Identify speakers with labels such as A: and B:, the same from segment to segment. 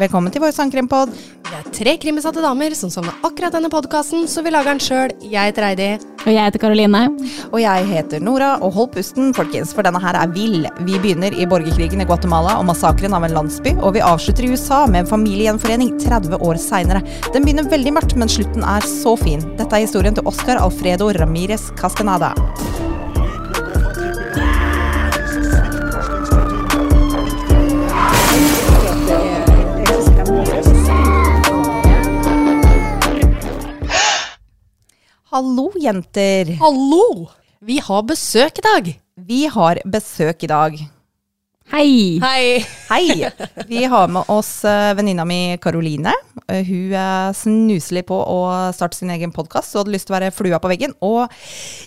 A: Velkommen til vår sangkrimpod.
B: Vi er tre krimbesatte damer som savner akkurat denne podkasten, så vi lager den sjøl. Jeg heter Heidi.
C: Og jeg heter Karoline.
A: Og jeg heter Nora, og hold pusten, folkens, for denne her er vill. Vi begynner i borgerkrigen i Guatemala og massakren av en landsby, og vi avslutter i USA med en familiegjenforening 30 år seinere. Den begynner veldig mørkt, men slutten er så fin. Dette er historien til Oscar Alfredo Ramires Cascanada. Hallo, jenter.
B: Hallo! Vi har besøk i dag.
A: Vi har besøk i dag.
C: Hei!
B: Hei.
A: Hei! Vi har med oss uh, venninna mi Karoline. Eh, hun er snuser litt på å starte sin egen podkast og hadde lyst til å være flua på veggen. Og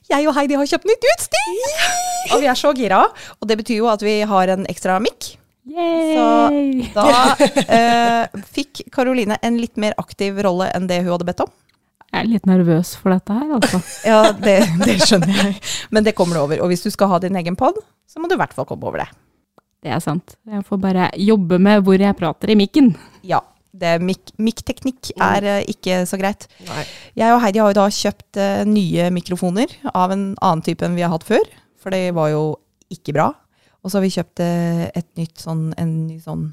A: jeg og Heidi har kjøpt nytt utstyr! Og vi er så gira. Og det betyr jo at vi har en ekstra mikk. Så da eh, fikk Karoline en litt mer aktiv rolle enn det hun hadde bedt om.
C: Jeg er litt nervøs for dette her, altså.
A: Ja, det, det skjønner jeg. Men det kommer du over. Og hvis du skal ha din egen pod, så må du i hvert fall komme over det.
C: Det er sant. Jeg får bare jobbe med hvor jeg prater i mikken.
A: Ja. det mik- Mikkteknikk er uh, ikke så greit.
B: Nei.
A: Jeg og Heidi har jo da kjøpt uh, nye mikrofoner av en annen type enn vi har hatt før. For det var jo ikke bra. Og så har vi kjøpt uh, et nytt sånn, en ny sånn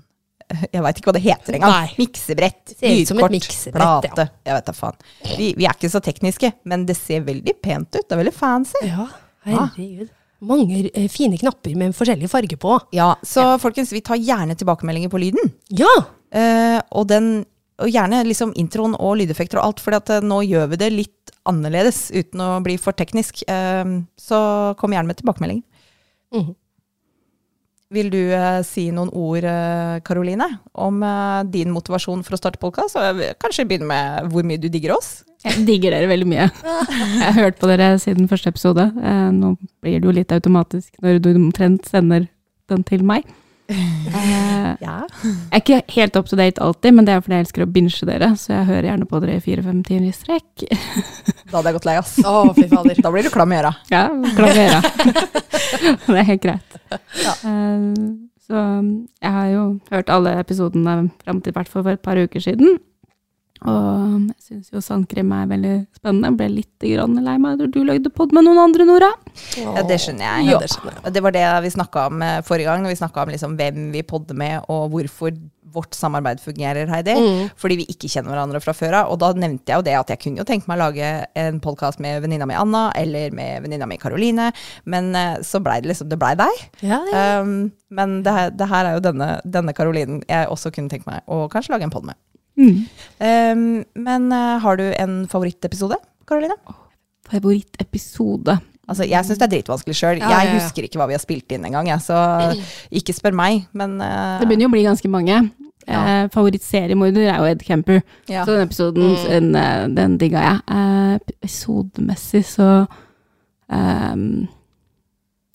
A: Jeg veit ikke hva det heter engang. Miksebrett, lydkort,
B: Plate.
A: plate. Jeg vet da faen. Vi, vi er ikke så tekniske, men det ser veldig pent ut. Det er veldig fancy.
B: Ja, herregud. Mange eh, fine knapper med forskjellige farger på.
A: Ja, Så folkens, vi tar gjerne tilbakemeldinger på lyden.
B: Ja!
A: Eh, og, den, og gjerne liksom introen og lydeffekter og alt, for nå gjør vi det litt annerledes uten å bli for teknisk. Eh, så kom gjerne med tilbakemelding.
B: Mhm.
A: Vil du eh, si noen ord, eh, Karoline, om eh, din motivasjon for å starte podkast? Kanskje begynne med hvor mye du digger oss?
C: Jeg digger dere veldig mye. Jeg har hørt på dere siden første episode. Eh, Nå blir det jo litt automatisk når du omtrent sender den til meg. Eh,
A: Ja.
C: Jeg er ikke helt up to date alltid, men det er fordi jeg elsker å binge dere, så jeg hører gjerne på dere i fire-fem timer i strekk.
A: Da hadde jeg gått lei, ass.
B: Å, fy fader.
A: Da blir du klam i øra.
C: Ja, klaverer. det er helt greit.
A: Ja.
C: Eh, så jeg har jo hørt alle episodene fram til hvert fall for et par uker siden. Og jeg syns jo sandkrim er veldig spennende. Jeg ble litt grann lei meg da du lagde pod med noen andre, Nora.
A: Ja, det skjønner jeg.
B: Ja, det skjønner jeg.
A: Det var det vi snakka om eh, forrige gang, når vi snakka om liksom hvem vi podder med, og hvorfor vårt samarbeid fungerer, Heidi.
B: Mm.
A: Fordi vi ikke kjenner hverandre fra før av. Og da nevnte jeg jo det at jeg kunne jo tenke meg å lage en podkast med venninna mi Anna, eller med venninna mi Karoline, men eh, så blei det liksom Det blei deg.
B: Ja, ja.
A: Um, men det, her- det her er jo denne, denne Karolinen jeg også kunne tenke meg å kanskje lage en pod med.
C: Mm.
A: Um, men eh, har du en favorittepisode, Karoline?
C: Favorittepisode.
A: Altså, jeg syns det er dritvanskelig sjøl.
B: Ja,
A: jeg
B: ja, ja.
A: husker ikke hva vi har spilt inn engang, så ikke spør meg. Men uh...
C: Det begynner jo å bli ganske mange.
A: Ja.
C: Eh, Favorittseriemorder er jo Ed Kemper.
A: ja.
C: Så den episoden,
B: Mm.
C: den, eh, den digga jeg. Eh, episodemessig så um,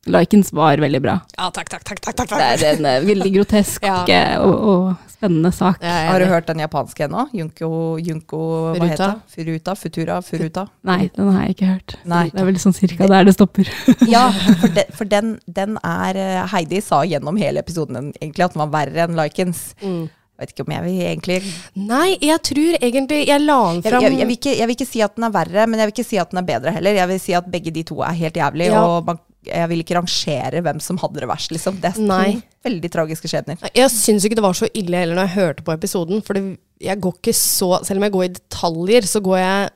C: Likens var veldig bra.
B: ja, takk, takk, takk. takk, takk,
C: Det er en uh, veldig grotesk
B: Ja.
C: eh, og, og spennende sak.
B: Ja,
A: Har du hørt den japanske ennå? Junko, Junko hva heter det? Furuta? Futura? Furuta?
C: Nei, den har jeg ikke hørt.
A: Nei.
C: Det er vel sånn cirka der det stopper.
A: Ja, for, de, for den, den er eh, Heidi sa gjennom hele episoden egentlig at den var verre enn Likens.
B: Mm.
A: Jeg vet ikke om jeg vil egentlig
B: Nei, jeg tror egentlig Jeg la den
A: jeg, jeg, jeg, vil ikke, jeg vil ikke si at den er verre, men jeg vil ikke si at den er bedre heller. Jeg vil si at begge de to er helt jævlig,
B: Ja.
A: og man, jeg vil ikke rangere hvem som hadde det verst, liksom. Det er
B: Nei.
A: veldig tragiske skjebner.
B: Jeg syns ikke det var så ille heller når jeg hørte på episoden. For det, jeg går ikke så Selv om jeg går i detaljer, så går jeg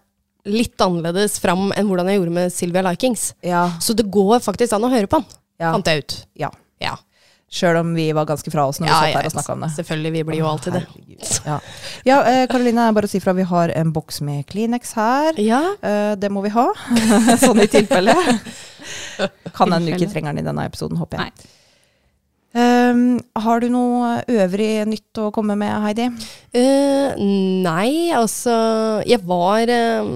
B: litt annerledes fram enn hvordan jeg gjorde med Sylvia Likings.
A: Ja,
B: Så det går faktisk an å høre på den,
A: ja,
B: fant jeg ut.
A: ja.
B: Ja,
A: Sjøl om vi var ganske fra oss når vi
B: ja
A: satt der og snakka om det.
B: Selvfølgelig, vi blir jo alltid det.
A: Ja, ja eh, Karoline, bare å si fra. Vi har en boks med Kleenex her.
B: Ja,
A: Eh, det må vi ha, sånn i tilfelle. Kan hende du ikke trenger den i denne episoden, håper jeg.
C: Nei.
A: Um, har du noe øvrig nytt å komme med, Heidi?
B: Uh, nei, altså Jeg var eh,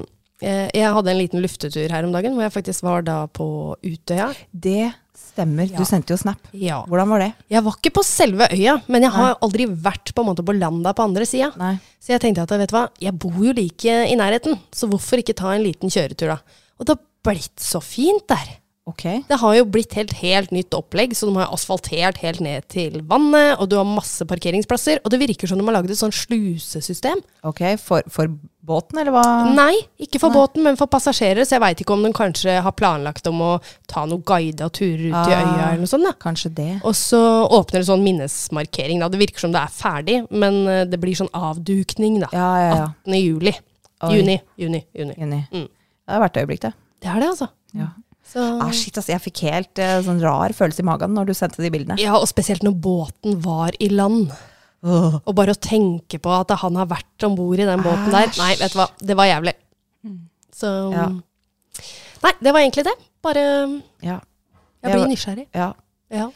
B: Jeg hadde en liten luftetur her om dagen, hvor jeg faktisk var da på Utøya.
A: Det stemmer.
B: Ja.
A: Du sendte jo snap.
B: Ja.
A: Hvordan var det?
B: Jeg var ikke på selve øya, men jeg har aldri vært på en måte på landa på andre sida. Så jeg tenkte at vet du hva, jeg bor jo like i nærheten, så hvorfor ikke ta en liten kjøretur da? Og det har blitt så fint der.
A: Ok.
B: Det har jo blitt helt, helt nytt opplegg, så de har asfaltert helt ned til vannet, og du har masse parkeringsplasser, og det virker som de har laget et sånn slusesystem.
A: Ok, For, for båten, eller hva?
B: Nei, ikke for
A: Nei.
B: båten, men for passasjerer, så jeg veit ikke om de kanskje har planlagt om å ta noen guida turer ut i
A: Ah.
B: øya eller noe sånt. da.
A: Kanskje det.
B: Og så åpner det sånn minnesmarkering, da. Det virker som det er ferdig, men eh, det blir sånn avdukning, da.
A: Ja, ja, ja.
B: 18. juli.
A: Oi.
B: Juni, juni, juni.
A: juni.
B: Mm.
A: Det har vært øyeblikk, det.
B: Det er det, altså.
A: Ja.
B: Så,
A: Ah, shit, altså, jeg fikk helt uh, sånn rar følelse i magen når du sendte de bildene.
B: ja, og spesielt når båten var i land.
A: Åh.
B: Og bare å tenke på at han har vært om bord i den båten der. Nei, vet du hva. Det var jævlig. Så
A: Ja.
B: Nei, det var egentlig det. Bare
A: Ja.
B: Jeg blir nysgjerrig.
A: ja.
B: Ja.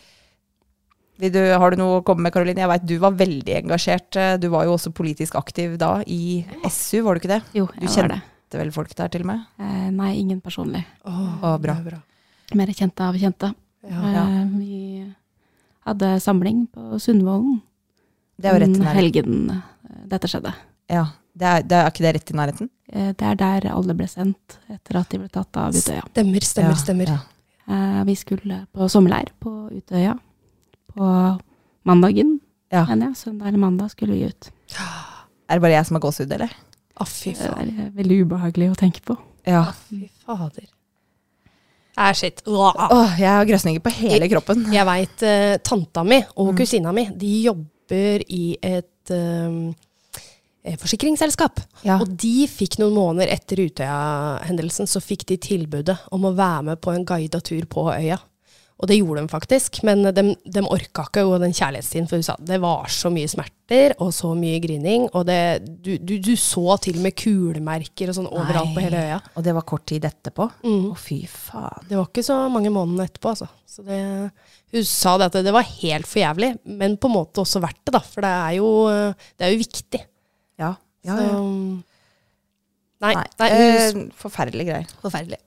A: Vil du, har du noe å komme med, Karoline? Jeg vet du var veldig engasjert. Du var jo også politisk aktiv da i SU, var du ikke det?
C: Jo,
A: Du
C: jeg var
A: kjente vel folk der til og med?
C: Eh, nei, ingen personlig.
B: Åh,
A: og bra.
B: er
C: Mer kjente av kjente.
B: Ja.
A: Ja.
C: Eh, vi hadde samling på Sundvolden
A: Det er jo rett i
C: den
A: nærheten.
C: helgen eh, dette skjedde.
A: Ja. Det er, det er ikke det rett i nærheten?
C: Eh, det er der alle ble sendt etter at de ble tatt av Utøya.
B: Stemmer, stemmer,
A: Ja,
B: stemmer.
A: ja.
C: Eh, vi skulle på sommerleir på Utøya på mandagen,
A: Ja.
C: mener jeg. Søndag eller mandag skulle vi ut.
A: Er det bare jeg som har gåsehud, eller?
B: Å, fy
C: Det er eh, veldig ubehagelig å tenke på.
A: Ja.
B: Fy fader. Ah, shit. Åh.
A: Åh, jeg har grøsninger på hele kroppen.
B: Jeg veit uh, tanta mi og
A: Mm.
B: kusina mi, de jobber i et eh, eh, forsikringsselskap.
A: Ja.
B: Og de fikk noen måneder etter Utøya-hendelsen, så fikk de tilbudet om å være med på en guida tur på øya. Og det gjorde de faktisk, men de, de orka ikke å gå den kjærlighetstiden, for hun sa det var så mye smerter og så mye grining, og det, du, du, du så til og med kulemerker og sånn overalt på hele øya.
A: Og det var kort tid etterpå? Å,
B: Mm.
A: fy faen.
B: Det var ikke så mange måneder etterpå, altså. Så det, hun sa det at det var helt for jævlig, men på en måte også verdt det, da. For det er jo, det er jo viktig.
A: Ja. ja,
B: Så,
A: ja.
B: Nei,
A: Nei.
B: nei,
A: eh,
B: hun-
A: forferdelige greier.
B: forferdelig.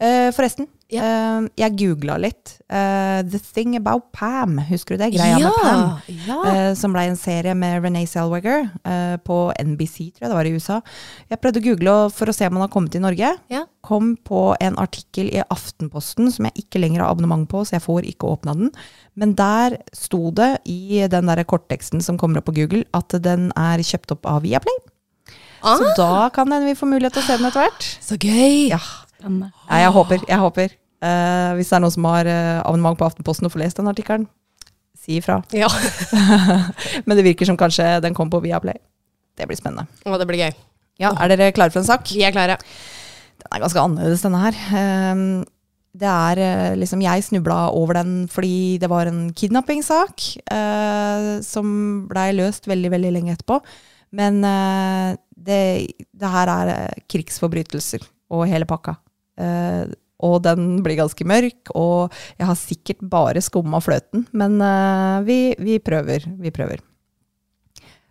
A: Eh, forresten,
B: Ja.
A: eh, jeg googla litt. Eh, The Thing About Pam, husker du det? Greia med Pam.
B: ja.
A: eh, som ble en serie med Renee Zellweger eh, på NBC, tror jeg det var i USA. Jeg prøvde å google for å se om han har kommet til Norge.
B: Ja.
A: Kom på en artikkel i Aftenposten som jeg ikke lenger har abonnement på, så jeg får ikke åpna den. Men der sto det i den der kortteksten som kommer opp på Google, at den er kjøpt opp av Viaplay.
B: Ah,
A: Så da kan hende vi får mulighet til å se den etter hvert.
B: så gøy!
A: Ja. Ja, jeg håper. Jeg håper. Eh, hvis det er noen som har eh, abonnement på Aftenposten og får lest den artikkelen, si ifra.
B: Ja.
A: Men det virker som kanskje den kom på Viaplay. Det blir spennende.
B: Og det blir gøy.
A: Ja, Er dere klare for en sak?
B: Vi er klare.
A: Den er ganske annerledes, denne her. Ehm, det er eh, liksom Jeg snubla over den fordi det var en kidnappingssak eh, som blei løst veldig, veldig lenge etterpå. Men det, det her er krigsforbrytelser og hele pakka. Eh, og den blir ganske mørk, og jeg har sikkert bare skumma fløten, men uh, vi, vi prøver. Vi prøver.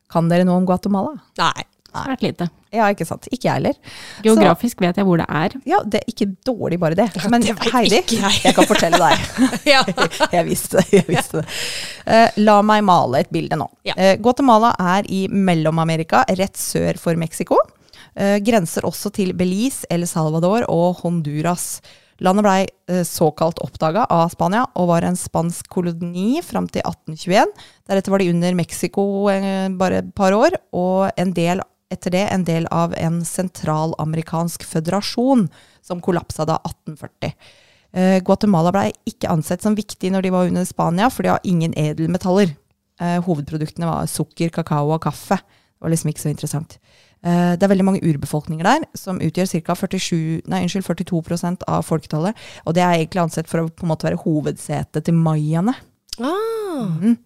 A: Kan dere noe om Guatemala?
B: Nei.
C: Svært lite.
A: Ja, ikke sant. Ikke jeg heller.
C: Geografisk vet jeg hvor det er.
A: Ja, det er ikke dårlig bare det. Men
B: det
A: Heidi,
B: jeg.
A: jeg kan fortelle deg. Jeg visste det. Jeg visste det. Uh, la meg male et bilde nå.
B: Ja.
A: Uh, Guatemala er i Mellom-Amerika, rett sør for Mexico. Eh, grenser også til Belize, El Salvador og Honduras. Landet blei eh, såkalt oppdaga av Spania og var en spansk koloni fram til 1821. Deretter var de under Mexico eh, bare et par år, og en del etter det en del av en sentralamerikansk føderasjon som kollapsa da 1840. Eh, Guatemala ble ikke ansett som viktig når de var under Spania, for de har ingen edelmetaller. Hovedproduktene var sukker, kakao og kaffe. Det var liksom ikke så interessant. Eh, det er veldig mange urbefolkninger der, som utgjør ca. 47, nei, unnskyld, 42% av folketallet. Og det er egentlig ansett for å på en måte være hovedsetet til mayaene.
B: Ah.
A: Mm.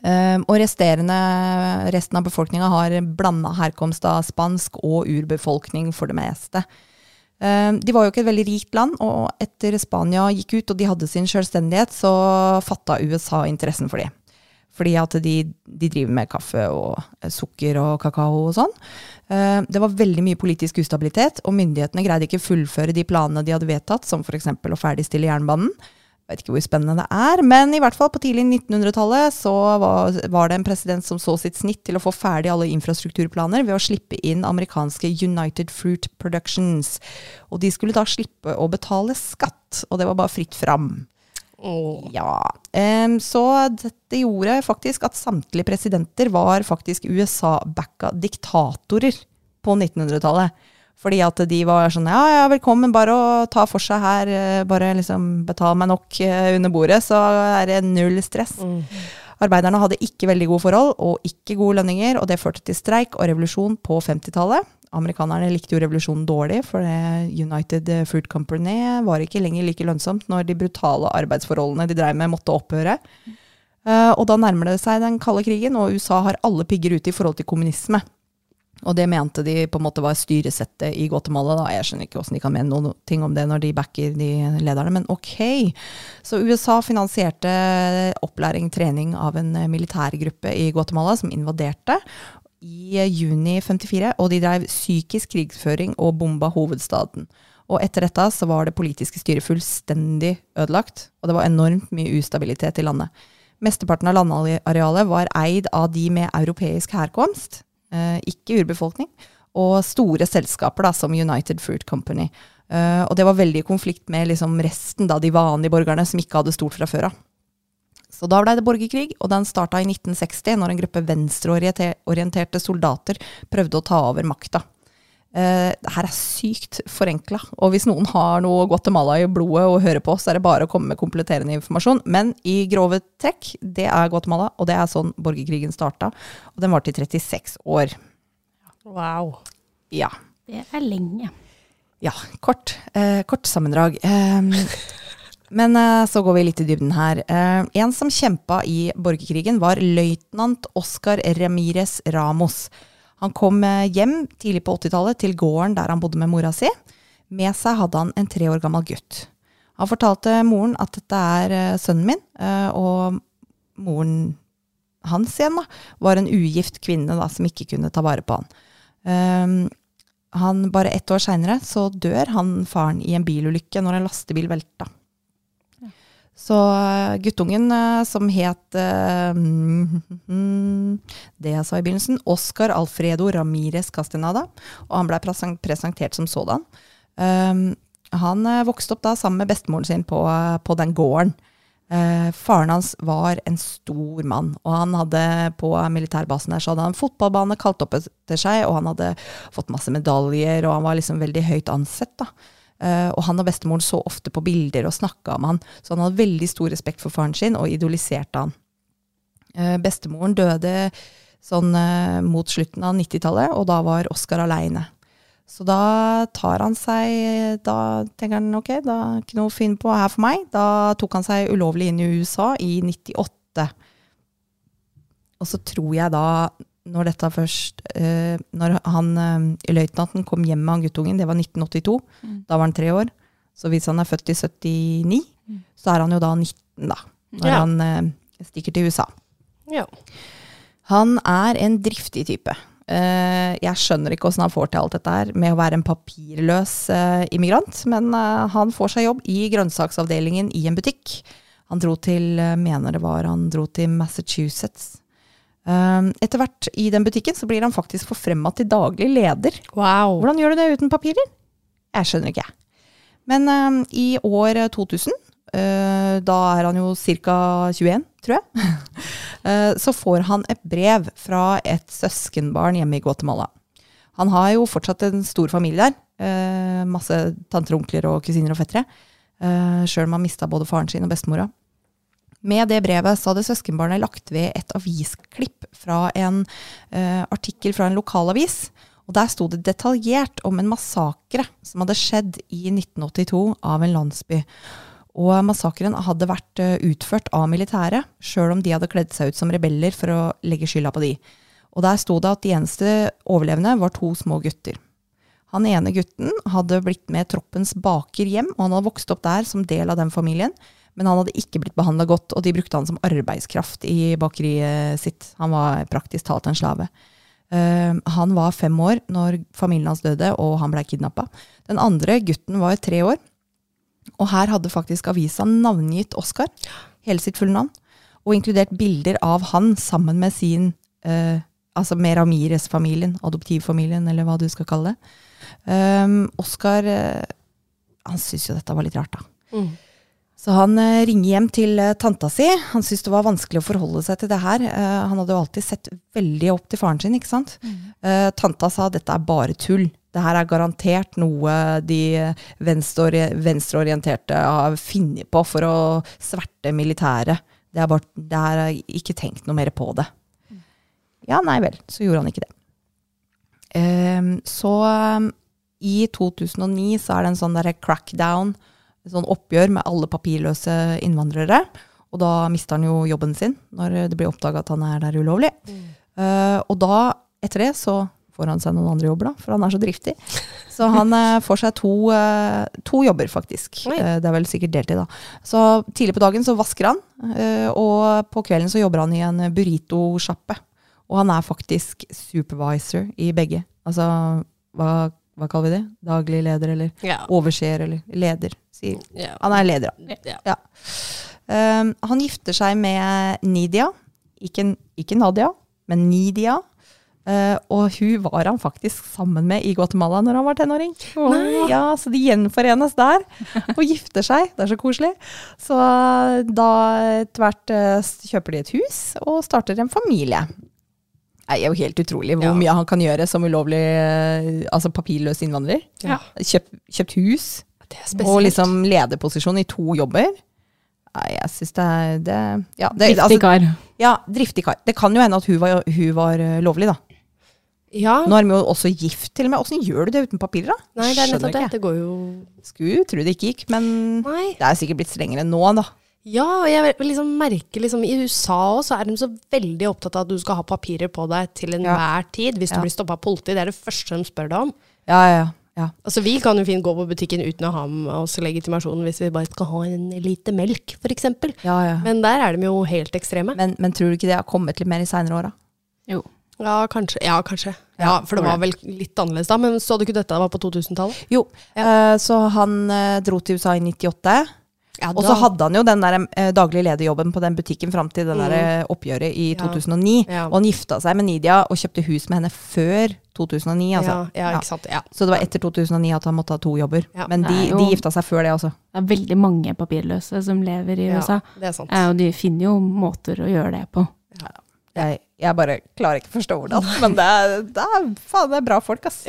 A: Um, og resten av befolkninga har blanda herkomst av spansk og urbefolkning for det meste. Um, de var jo ikke et veldig rikt land, og etter Spania gikk ut og de hadde sin selvstendighet, så fatta USA interessen for dem. Fordi at de, de driver med kaffe og eh, sukker og kakao og sånn. Um, det var veldig mye politisk ustabilitet, og myndighetene greide ikke fullføre de planene de hadde vedtatt, som f.eks. å ferdigstille jernbanen. Jeg vet ikke hvor spennende det er, men i hvert fall på tidlig 1900-tallet så var, var det en president som så sitt snitt til å få ferdig alle infrastrukturplaner ved å slippe inn amerikanske United Fruit Productions. Og de skulle da slippe å betale skatt. og det var bare fritt fram.
B: Åh.
A: Ja, Um, så dette gjorde faktisk at samtlige presidenter var faktisk USA-backa diktatorer på 1900-tallet. Fordi at de var sånn ja, ja, velkommen, bare å ta for seg her, eh, bare liksom betal meg nok eh, under bordet, så er det null stress.
B: Mm.
A: Arbeiderne hadde ikke veldig gode forhold og ikke gode lønninger, og det førte til streik og revolusjon på 50-tallet. Amerikanerne likte jo revolusjonen dårlig, for United Fruit Company var ikke lenger like lønnsomt når de brutale arbeidsforholdene de drev med, måtte opphøre. Eh, og da nærmer det seg den kalde krigen, og USA har alle pigger ute i forhold til kommunisme. Og det mente de på en måte var styresettet i Guatemala. Da. Jeg skjønner ikke hvordan de kan mene noe ting om det når de backer de lederne, men ok. Så USA finansierte opplæring, trening av en militærgruppe i Guatemala som invaderte i juni 54, og de drev psykisk krigføring og bomba hovedstaden. Og etter dette så var det politiske styret fullstendig ødelagt, og det var enormt mye ustabilitet i landet. Mesteparten av landarealet var eid av de med europeisk herkomst, ikke urbefolkning, og store selskaper da, som United Fruit Company. Uh, og det var veldig i konflikt med liksom, resten, da, de vanlige borgerne som ikke hadde stort fra før av. Så da ble det borgerkrig, og den starta i 1960, når en gruppe venstreorienterte soldater prøvde å ta over makta. Eh, det her er sykt forenkla, og hvis noen har noe Guatemala i blodet og hører på, så er det bare å komme med kompletterende informasjon. Men i grove trekk, det er Guatemala, og det er sånn borgerkrigen starta. Og den varte i 36 år.
B: Wow.
A: Ja.
C: Det er lenge.
A: Ja, kort, uh, kort sammendrag. Eh, men eh, så går vi litt i dybden her. Eh, en som kjempa i borgerkrigen, var løytnant Oscar Ramires Ramos. Han kom eh, hjem tidlig på 80-tallet til gården der han bodde med mora si. Med seg hadde han en tre år gammel gutt. Han fortalte moren at dette er eh, sønnen min, eh, og moren hans igjen da, var en ugift kvinne da, som ikke kunne ta vare på han. Um, han, bare ett år seinere dør han faren i en bilulykke når en lastebil velta. Så eh, guttungen eh, som het eh, Det jeg sa i begynnelsen, Oscar Alfredo Ramires Castenada, og han ble presentert som sådan. Um, han vokste opp da sammen med bestemoren sin på, på den gården. Faren hans var en stor mann, og han hadde på militærbasen der så hadde han fotballbane kalt opp etter seg, og han hadde fått masse medaljer, og han var liksom veldig høyt ansett. da. Eh, og han og bestemoren så ofte på bilder og snakka om han, så han hadde veldig stor respekt for faren sin og idoliserte han. Uh, bestemoren døde sånn uh, mot slutten av 90-tallet, og da var Oskar aleine. Så da tar han seg Da tenker han ok, da er ikke noe å finne på her for meg. Da tok han seg ulovlig inn i USA i 98. Og så tror jeg da, når dette først eh, Når han eh, løytnanten kom hjem med han guttungen, det var 1982,
C: Mm.
A: da var han tre år. Så hvis han er født i 79,
C: Mm.
A: så er han jo da 19, da. Når
B: Ja.
A: han eh, stikker til USA.
B: Ja.
A: Han er en driftig type. Eh, jeg skjønner ikke hvordan han får til alt dette her med å være en papirløs eh, immigrant, men eh, han får seg jobb i grønnsaksavdelingen i en butikk. Han dro til, eh, mener det var han dro til Massachusetts. Eh, etter hvert i den butikken så blir han faktisk forfremma til daglig leder.
B: Wow.
A: Hvordan gjør du det uten papirer? Jeg skjønner ikke. Men eh, i år 2000, uh, da er han jo ca. 21, tror jeg, uh, så får han et brev fra et søskenbarn hjemme i Guatemala. Han har jo fortsatt en stor familie der. Uh, masse tanter, onkler og kusiner og fettere. Uh, Sjøl om han mista både faren sin og bestemora. Med det brevet så hadde søskenbarnet lagt ved et avisklipp fra en uh, artikkel fra en lokalavis. Og der sto det detaljert om en massakre som hadde skjedd i 1982 av en landsby. Og massakren hadde vært eh, utført av militæret, sjøl om de hadde kledd seg ut som rebeller for å legge skylda på de. Og der sto det at de eneste overlevende var to små gutter. Han ene gutten hadde blitt med troppens baker hjem, og han hadde vokst opp der som del av den familien. Men han hadde ikke blitt behandla godt, og de brukte han som arbeidskraft i bakeriet sitt. Han var praktisk talt en slave. Eh, han var fem år når familien hans døde, og han blei kidnappa. Den andre gutten var tre år, og her hadde faktisk avisa navngitt Oskar, hele sitt fulle navn, og inkludert bilder av han sammen med sin eh, Altså med Ramires-familien, adoptivfamilien, eller hva du skal kalle det. Um, Oskar eh, han syntes jo dette var litt rart, da.
B: Mm.
A: Så han eh, ringer hjem til eh, tanta si. Han syntes det var vanskelig å forholde seg til det her. Eh, han hadde jo alltid sett veldig opp til faren sin, ikke sant. Mm. tanta sa dette er bare tull. Det her er garantert noe de venstreorienterte har funnet på for å sverte militæret. Det er, bare, det er ikke tenkt noe mer på det. Ja, nei vel, så gjorde han ikke det. Så i 2009 så er det en sånn derre crackdown, sånn oppgjør med alle papirløse innvandrere. Og da mister han jo jobben sin, når det blir oppdaga at han er der ulovlig. Eh, og da, etter det, så får han seg noen andre jobber, da, for han er så driftig. Så han uh, får seg to, uh, to jobber, faktisk. Det er vel sikkert deltid, da. Så tidlig på dagen så vasker han, og på kvelden så jobber han i en burrito-sjappe. Og han er faktisk supervisor i begge. Altså, hva, hva kaller vi det? Daglig leder, eller
B: Ja.
A: overseer, eller leder. Sier.
B: ja.
A: Han er leder, da.
B: ja.
A: Um, han gifter seg med Nidia. Ikke, ikke Nadia, men Nidia. Uh, og hun var han faktisk sammen med i Guatemala når han var tenåring.
B: Oh.
A: Ja, Så de gjenforenes der og gifter seg. Det er så koselig. Så da tvert uh, kjøper de et hus og starter en familie. Er jo helt utrolig hvor
B: Ja.
A: mye han kan gjøre som ulovlig, uh, altså papirløs innvandrer.
B: Ja.
A: Kjøpt, kjøpt hus og liksom lederposisjon i to jobber. Nei, jeg syns det er det, ja, det,
C: Driftig
A: altså,
C: kar.
A: ja, driftig kar. Det kan jo hende at hun var, hun var eh, lovlig, da.
B: Ja.
A: Nå er de jo også gift, til og med. Åssen gjør du det uten papirer, da?
B: Nei, det er nettopp det. Det går jo
A: Skulle tro det ikke gikk, men
B: Nei.
A: det er sikkert blitt strengere nå, da.
B: Ja, og jeg liksom merker liksom I USA også er de så veldig opptatt av at du skal ha papirer på deg til enhver tid. Hvis
A: Ja.
B: du blir stoppa av politiet. Det er det første de spør deg om.
A: Ja, ja, ja.
B: Altså Vi kan jo fint gå på butikken uten å ha med oss legitimasjon hvis vi bare skal ha en lite melk, f.eks.
A: ja, ja.
B: Men der er de jo helt ekstreme.
A: Men, men tror du ikke det har kommet litt mer i seinere åra?
C: Jo.
B: Ja, kanskje. Ja, kanskje.
A: Ja,
B: Ja, For det var vel litt annerledes da. Men så du ikke dette var på 2000-tallet?
A: Jo. eh, så han uh, dro til USA i 98.
B: Ja,
A: Og så hadde han jo den der eh, daglig lederjobben på den butikken fram til det
B: Mm.
A: der eh, oppgjøret i
B: Ja.
A: 2009.
B: Ja.
A: Og han gifta seg med Nidia og kjøpte hus med henne før 2009. Altså.
B: ja, ja, ikke sant. Ja.
A: Så det var etter 2009 at han måtte ha to jobber.
B: Ja.
A: Men de,
C: jo-
A: de gifta seg før det også.
C: Det er veldig mange papirløse som lever i
B: Ja,
C: USA.
B: det er sant.
C: Eh, og de finner jo måter å gjøre det på.
A: Jeg, jeg bare klarer ikke å forstå hvordan, men det er, det er, faen, det er bra folk, ass.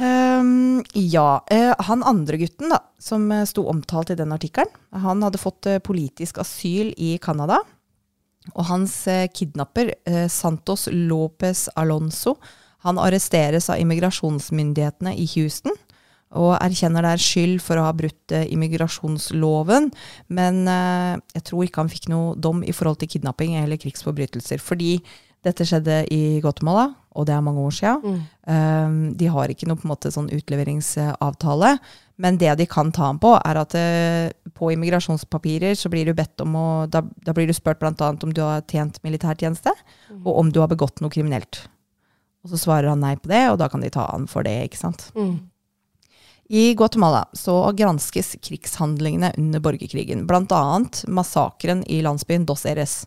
A: Ehm, ja. eh, han andre gutten da, som eh, sto omtalt i den artikkelen, han hadde fått eh, politisk asyl i Canada. Og hans kidnapper, Santos Lopez Alonso, han arresteres av immigrasjonsmyndighetene i Houston. Og erkjenner der skyld for å ha brutt immigrasjonsloven. Men jeg tror ikke han fikk noe dom i forhold til kidnapping eller krigsforbrytelser. Fordi dette skjedde i Guatemala, og det er mange år siden.
B: Mm.
A: Um, de har ikke noe på en måte sånn utleveringsavtale. Men det de kan ta ham på, er at uh, på immigrasjonspapirer så blir du bedt om å Da, da blir du spurt bl.a. om du har tjent militærtjeneste, og om du har begått noe kriminelt. Og så svarer han nei på det, og da kan de ta han for det, ikke sant.
B: Mm.
A: I Guatemala så granskes krigshandlingene under borgerkrigen, bl.a. massakren i landsbyen Dos Eres.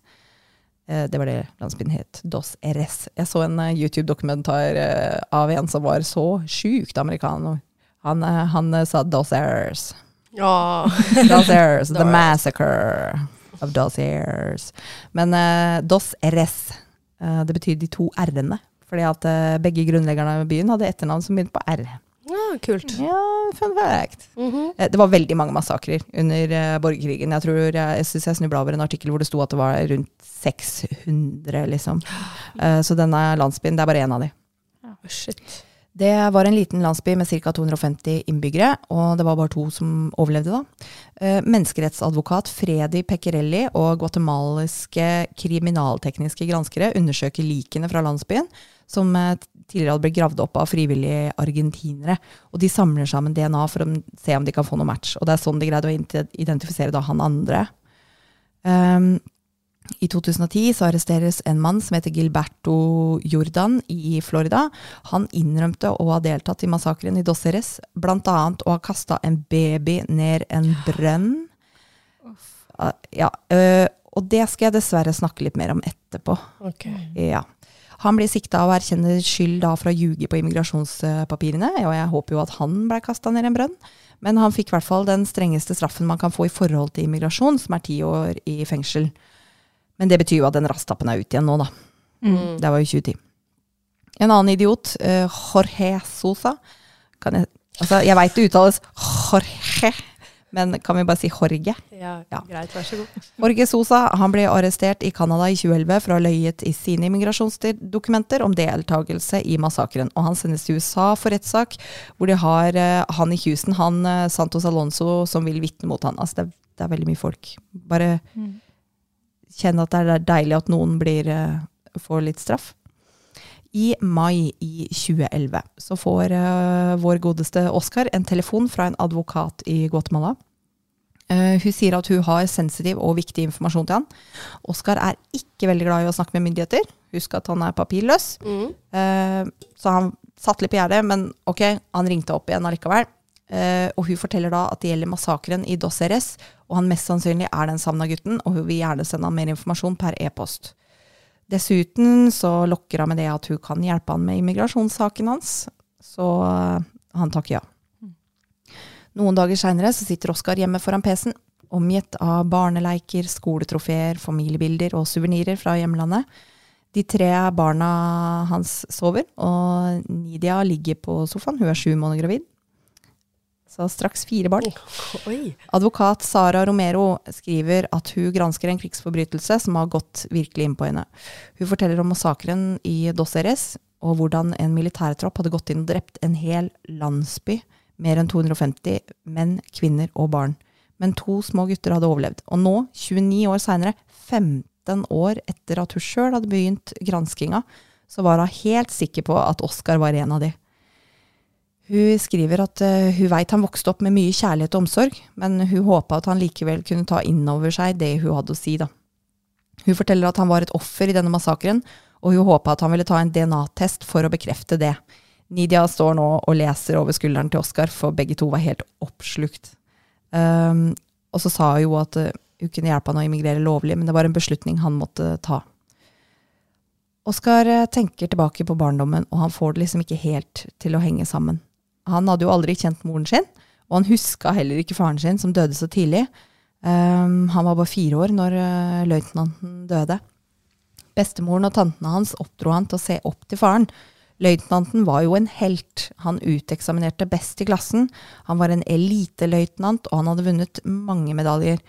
A: Det var det landsbyen het. Dos RS. Jeg så en eh, YouTube-dokumentar eh, av en som var så sjukt amerikaner. Han, eh, han eh, sa Dos Airs.
B: Ja.
A: Dos Airs. The Massacre of Dos Airs. Men uh, Dos RS, uh, det betyr de to r-ene. Fordi at uh, begge grunnleggerne av byen hadde etternavn som begynte på R.
B: kult.
A: Ja, fun fact.
B: Mm
A: -hmm. Det var veldig mange massakrer under eh, borgerkrigen. Jeg tror jeg, jeg, synes jeg snubla over en artikkel hvor det sto at det var rundt 600, liksom. Eh, så denne landsbyen, det er bare én av de.
B: Shit.
A: Det var en liten landsby med ca. 250 innbyggere, og det var bare to som overlevde da. Eh, menneskerettsadvokat Fredi Peccarelli og guatemaliske kriminaltekniske granskere undersøker likene fra landsbyen, som eh, tidligere hadde blitt gravd opp av frivillige argentinere. Og de samler sammen DNA for å se om de kan få noe match. Og det er sånn de greide å identifisere da han andre. Um, I 2010 så arresteres en mann som heter Gilberto Jordan i Florida. Han innrømte å ha deltatt i massakren i Dos Eres, bl.a. å ha kasta en baby ned en brønn. Ah, Ja, øh, og det skal jeg dessverre snakke litt mer om etterpå.
B: Ok.
A: Ja. Han blir sikta og erkjenner skyld da for å ljuge på immigrasjonspapirene, og jeg håper jo at han ble kasta ned i en brønn. Men han fikk i hvert fall den strengeste straffen man kan få i forhold til immigrasjon, som er ti år i fengsel. Men det betyr jo at den rastappen er ute igjen nå, da.
B: Mm.
A: Det var jo 2010. En annen idiot, eh, Jorge Sosa. Kan jeg altså, jeg veit det uttales Jorge, men kan vi bare si Jorge?
B: Ja,
A: Ja.
B: greit, vær så god.
A: Jorge Sosa han ble arrestert i Canada i 2011 for å ha løyet i sine immigrasjonsdokumenter om deltakelse i massakren. Og han sendes til USA for rettssak, hvor de har eh, han i Houston, han eh, Santos Alonso, som vil vitne mot han. Altså, det, det er veldig mye folk. Bare kjenn at det er deilig at noen blir, eh, får litt straff. I mai i 2011 så får uh, vår godeste Oscar en telefon fra en advokat i Guatemala. Uh, hun sier at hun har sensitiv og viktig informasjon til han. Oscar er ikke veldig glad i å snakke med myndigheter. Husk at han er papirløs.
B: Mm.
A: Uh, så han satt litt på gjerdet, men ok, han ringte opp igjen allikevel. Og hun forteller da at det gjelder massakren i Dos Eres, og han mest sannsynlig er den savna gutten, og hun vil gjerne sende han mer informasjon per e-post. Dessuten så lokker hun med det at hun kan hjelpe han med immigrasjonssaken hans, så eh, han takker ja. Noen dager seinere sitter Oskar hjemme foran PC-en, omgitt av barneleiker, skoletrofeer, familiebilder og suvenirer fra hjemlandet. De tre barna hans sover, og Nidia ligger på sofaen. Hun er sju måneder gravid. Så straks fire barn.
B: Oi.
A: Advokat Sara Romero skriver at hun gransker en krigsforbrytelse som har gått virkelig inn på henne. Hun forteller om massakren i Dos Eres, og hvordan en militærtropp hadde gått inn og drept en hel landsby. Mer enn 250 menn, kvinner og barn. Men to små gutter hadde overlevd. Og nå, 29 år seinere, 15 år etter at hun sjøl hadde begynt granskinga, så var hun helt sikker på at Oskar var en av de. Hun skriver at eh, hun veit han vokste opp med mye kjærlighet og omsorg, men hun håpa at han likevel kunne ta inn over seg det hun hadde å si, da. Hun forteller at han var et offer i denne massakren, og hun håpa at han ville ta en DNA-test for å bekrefte det. Nidia står nå og leser over skulderen til Oskar, for begge to var helt oppslukt. Um, og så sa hun jo at eh, hun kunne hjelpe han å immigrere lovlig, men det var en beslutning han måtte ta. Oskar eh, tenker tilbake på barndommen, og han får det liksom ikke helt til å henge sammen. Han hadde jo aldri kjent moren sin, og han huska heller ikke faren sin, som døde så tidlig. Um, han var bare fire år når uh, løytnanten døde. Bestemoren og tantene hans oppdro han til å se opp til faren. Løytnanten var jo en helt. Han uteksaminerte best i klassen. Han var en eliteløytnant, og han hadde vunnet mange medaljer.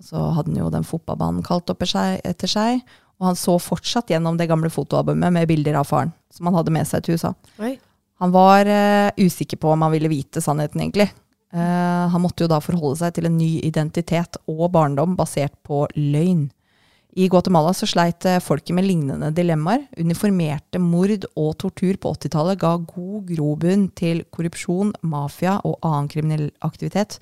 A: Og så hadde han jo den fotballbanen kalt opp etter seg, og han så fortsatt gjennom det gamle fotoalbumet med bilder av faren, som han hadde med seg til USA.
B: Oi.
A: Han var uh, usikker på om han ville vite sannheten, egentlig. Uh, han måtte jo da forholde seg til en ny identitet og barndom basert på løgn. I Guatemala så sleit eh, folket med lignende dilemmaer. Uniformerte mord og tortur på 80-tallet ga god grobunn til korrupsjon, mafia og annen kriminell aktivitet.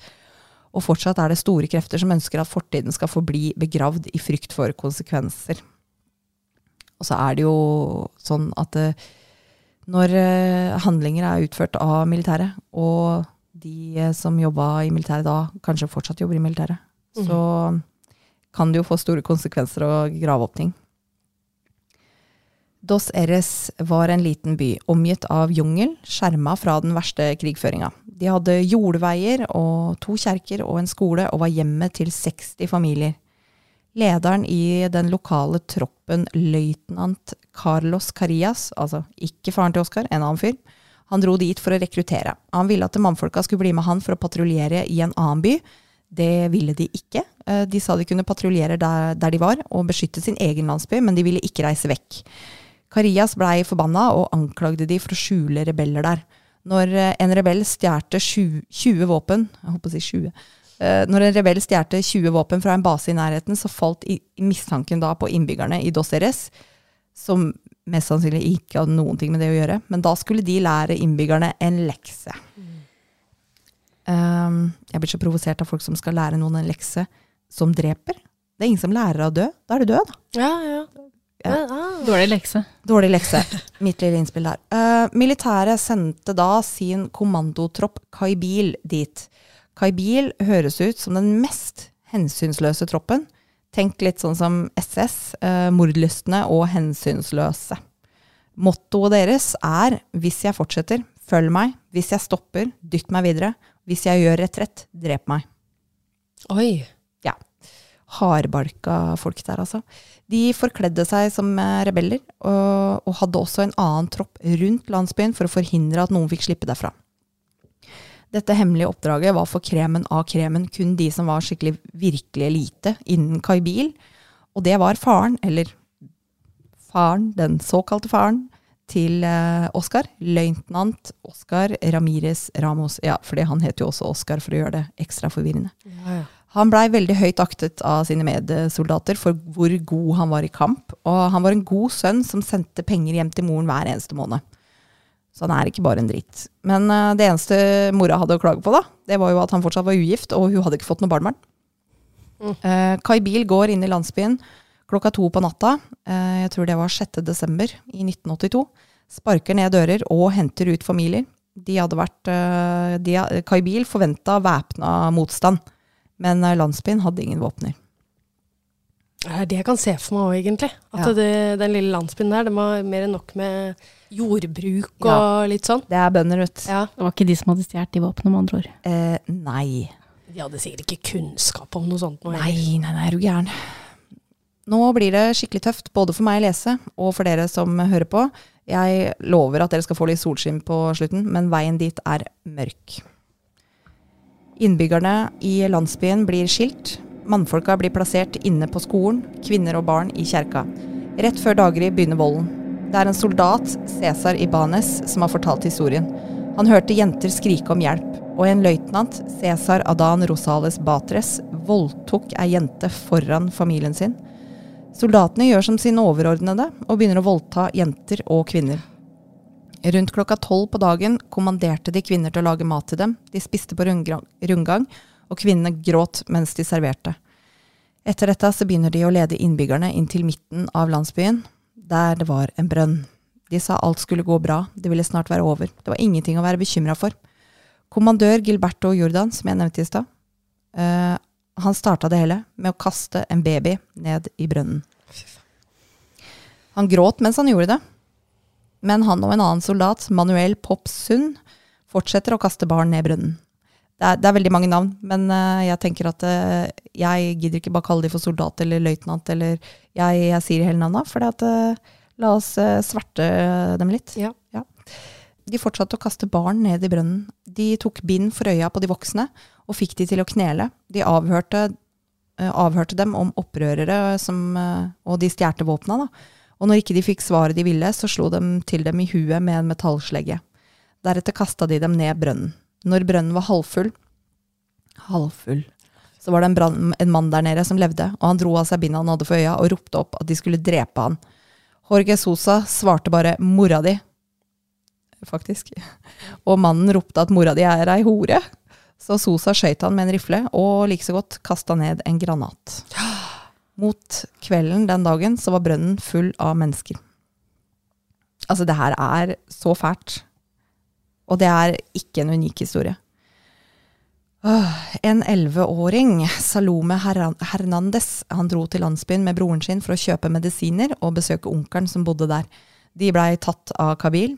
A: Og fortsatt er det store krefter som ønsker at fortiden skal forbli begravd i frykt for konsekvenser. Og så er det jo sånn at eh, når eh, handlinger er utført av militæret, og de eh, som jobba i militæret da, kanskje fortsatt jobber i militæret, så kan det jo få store konsekvenser å grave opp ting. Dos Eres var en liten by, omgitt av jungel, skjerma fra den verste krigføringa. De hadde jordveier og to kjerker og en skole, og var hjemmet til 60 familier. Lederen i den lokale troppen, løytnant Carlos Carillas, altså ikke faren til Oscar, en annen fyr, han dro dit for å rekruttere. Han ville at mannfolka skulle bli med han for å patruljere i en annen by. Det ville de ikke. Eh, De sa de kunne patruljere der, der de var, og beskytte sin egen landsby, men de ville ikke reise vekk. Carillas blei forbanna og anklagde de for å skjule rebeller der. Når eh, en rebell stjerte 20, 20 våpen Jeg på å si 20. Eh, Når en rebell stjerte 20 våpen fra en base i nærheten, så falt i, mistanken da på innbyggerne i Dos Eres, som mest sannsynlig ikke hadde noen ting med det å gjøre. Men da skulle de lære innbyggerne en lekse. Um, jeg blir så provosert av folk som skal lære noen en lekse som dreper. Det er ingen som lærer av å dø. Da er du død, da.
B: Ja, ja.
A: Ja.
C: Dårlig lekse.
A: Dårlig lekse. Mitt lille innspill der. Uh, militæret sendte da sin kommandotropp Kaibil dit. Kaibil høres ut som den mest hensynsløse troppen. Tenk litt sånn som SS, eh, mordlystne og hensynsløse. Mottoet deres er 'hvis jeg fortsetter, følg meg', 'hvis jeg stopper, dytt meg videre', 'hvis jeg gjør retrett, drep meg'.
B: Oi. Ja.
A: Hardbarka folk der, altså. De forkledde seg som eh, rebeller, og, og hadde også en annen tropp rundt landsbyen for å forhindre at noen fikk slippe derfra. Dette hemmelige oppdraget var for kremen av kremen kun de som var skikkelig virkelig elite innen Kaibil, og det var faren, eller faren, den såkalte faren, til eh, Oscar, løytnant Oscar Ramires Ramos. Ja, fordi han heter jo også Oscar for å gjøre det ekstra forvirrende.
B: Ja, ja.
A: Han blei veldig høyt aktet av sine medsoldater for hvor god han var i kamp, og han var en god sønn som sendte penger hjem til moren hver eneste måned. Så han er ikke bare en dritt. Men uh, det eneste mora hadde å klage på, da, det var jo at han fortsatt var ugift, og hun hadde ikke fått noe barnebarn.
B: Mm.
A: Uh, Kai Bil går inn i landsbyen klokka to på natta, uh, jeg tror det var 6. desember i 1982, sparker ned dører og henter ut familier. De hadde vært, de, Kai Bil forventa væpna motstand, men landsbyen hadde ingen våpner.
B: Det er det jeg kan se for meg òg, egentlig. At
A: Ja.
B: det, den lille landsbyen der, det var mer enn nok med jordbruk og
A: Ja.
B: litt sånn.
A: Det er bønder, vet du.
B: Ja.
C: Det var ikke de som hadde stjålet de våpnene, med andre ord.
A: Eh, nei.
B: De hadde sikkert ikke kunnskap om noe sånt. Noe
A: Nei, nei, nei, er du gæren. Nå blir det skikkelig tøft, både for meg å lese og for dere som hører på. Jeg lover at dere skal få litt solskinn på slutten, men veien dit er mørk. Innbyggerne i landsbyen blir skilt. Mannfolka blir plassert inne på skolen, kvinner og barn i kjerka. Rett før daggry begynner volden. Det er en soldat, Cæsar Ibanes, som har fortalt historien. Han hørte jenter skrike om hjelp, og en løytnant, Cæsar Adan Rosales Batres, voldtok ei jente foran familien sin. Soldatene gjør som sine overordnede og begynner å voldta jenter og kvinner. Rundt klokka tolv på dagen kommanderte de kvinner til å lage mat til dem. De spiste på rundgang, og kvinnene gråt mens de serverte. Etter dette så begynner de å lede innbyggerne inn til midten av landsbyen, der det var en brønn. De sa alt skulle gå bra, det ville snart være over. Det var ingenting å være bekymra for. Kommandør Gilberto Jordan, som jeg nevnte i stad, uh, han starta det hele med å kaste en baby ned i brønnen. Han gråt mens han gjorde det. Men han og en annen soldat, Manuel Pops Sund, fortsetter å kaste barn ned brønnen. Det er, det er veldig mange navn, men uh, jeg tenker at uh, jeg gidder ikke bare kalle de for soldat eller løytnant, eller jeg, jeg sier hele navnet, for la oss eh, sverte dem litt.
B: Ja.
A: De fortsatte å kaste barn ned i brønnen. De tok bind for øya på de voksne og fikk de til å knele. De avhørte, eh, avhørte dem om opprørere som, eh, og de stjerte våpna. Og når ikke de fikk svaret de ville, så slo de til dem i huet med en metallslegge. Deretter kasta de dem ned brønnen. Når brønnen var halvfull, halvfull, så var det en, brand, en mann der nede som levde, og han dro av seg bindet han hadde for øya, og ropte opp at de skulle drepe han. Jorge Sosa svarte bare 'mora di', faktisk. Og mannen ropte at 'mora di er ei hore'. Så Sosa skøyt han med en rifle, og like så godt kasta ned en granat. Mot kvelden den dagen så var brønnen full av mennesker. Altså, det her er så fælt. Og det er ikke en unik historie. En elleveåring, Salome Hernandez, han dro til landsbyen med broren sin for å kjøpe medisiner og besøke onkelen som bodde der. De blei tatt av Kabil.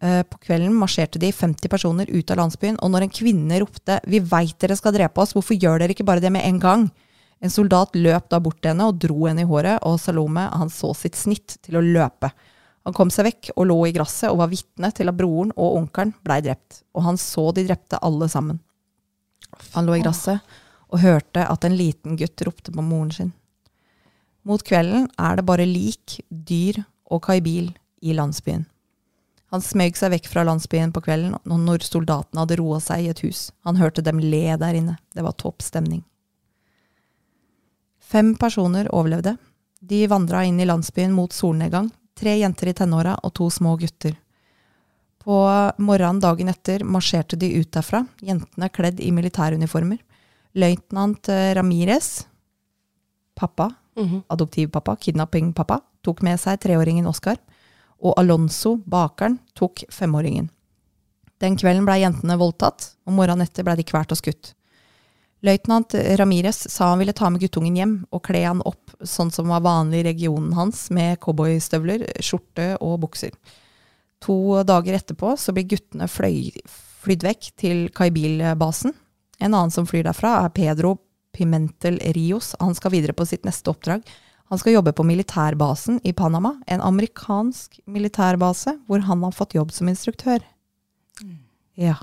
A: Eh, På kvelden marsjerte de 50 personer ut av landsbyen, og når en kvinne ropte 'Vi veit dere skal drepe oss, hvorfor gjør dere ikke bare det med en gang?' En soldat løp da bort til henne og dro henne i håret, og Salome han så sitt snitt til å løpe. Han kom seg vekk og lå i gresset og var vitne til at broren og onkelen blei drept, og han så de drepte alle sammen. Han lå i gresset og hørte at en liten gutt ropte på moren sin. Mot kvelden er det bare lik, dyr og kaibil i landsbyen. Han smøg seg vekk fra landsbyen på kvelden når soldatene hadde roa seg i et hus. Han hørte dem le der inne. Det var topp stemning. Fem personer overlevde. De vandra inn i landsbyen mot solnedgang. Tre jenter i tenåra og to små gutter. På morgenen dagen etter marsjerte de ut derfra, jentene kledd i militæruniformer. Løytnant eh, Ramires, pappa,
B: Mhm.
A: adoptivpappa, kidnappingpappa, tok med seg treåringen Oskar, og Alonso, bakeren, tok femåringen. Den kvelden blei jentene voldtatt, og morgenen etter blei de kvært og skutt. Løytnant Ramires sa han ville ta med guttungen hjem og kle han opp sånn som var vanlig i regionen hans, med cowboystøvler, skjorte og bukser. To dager etterpå så blir guttene fløy, flydd vekk til Kaibil-basen. En annen som flyr derfra, er Pedro Pimentel Rios. Han skal videre på sitt neste oppdrag. Han skal jobbe på militærbasen i Panama, en amerikansk militærbase hvor han har fått jobb som instruktør. Ja.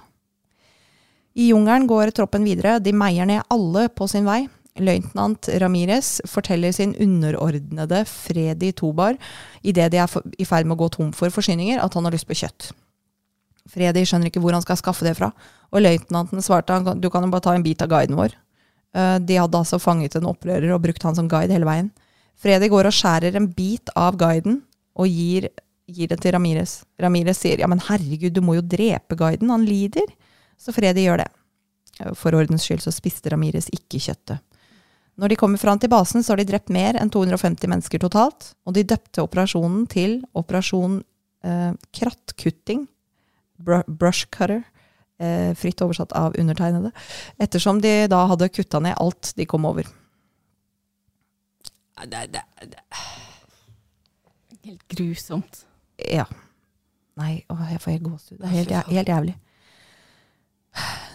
A: I jungelen går troppen videre. De meier ned alle på sin vei. Løytnant Ramires forteller sin underordnede Fredi Tobar idet de er i ferd med å gå tom for forsyninger, at han har lyst på kjøtt. Fredi skjønner ikke hvor han skal skaffe det fra, og løytnanten svarte han du kan jo bare ta en bit av guiden vår. Eh, De hadde altså fanget en opprører og brukt han som guide hele veien. Fredi går og skjærer en bit av guiden og gir, gir det til Ramires. Ramires sier ja, men herregud, du må jo drepe guiden, han lider. Så Fredi gjør det. For ordens skyld så spiste Ramires ikke kjøttet. Når de kommer fram til basen, så har de drept mer enn 250 mennesker totalt. Og de døpte operasjonen til Operasjon eh, Krattkutting, br brush cutter, eh, fritt oversatt av undertegnede, ettersom de da hadde kutta ned alt de kom over.
B: Det, det, det.
C: Helt grusomt.
A: Ja. Nei, å, jeg får helt gåsehud. Det er helt, helt jævlig.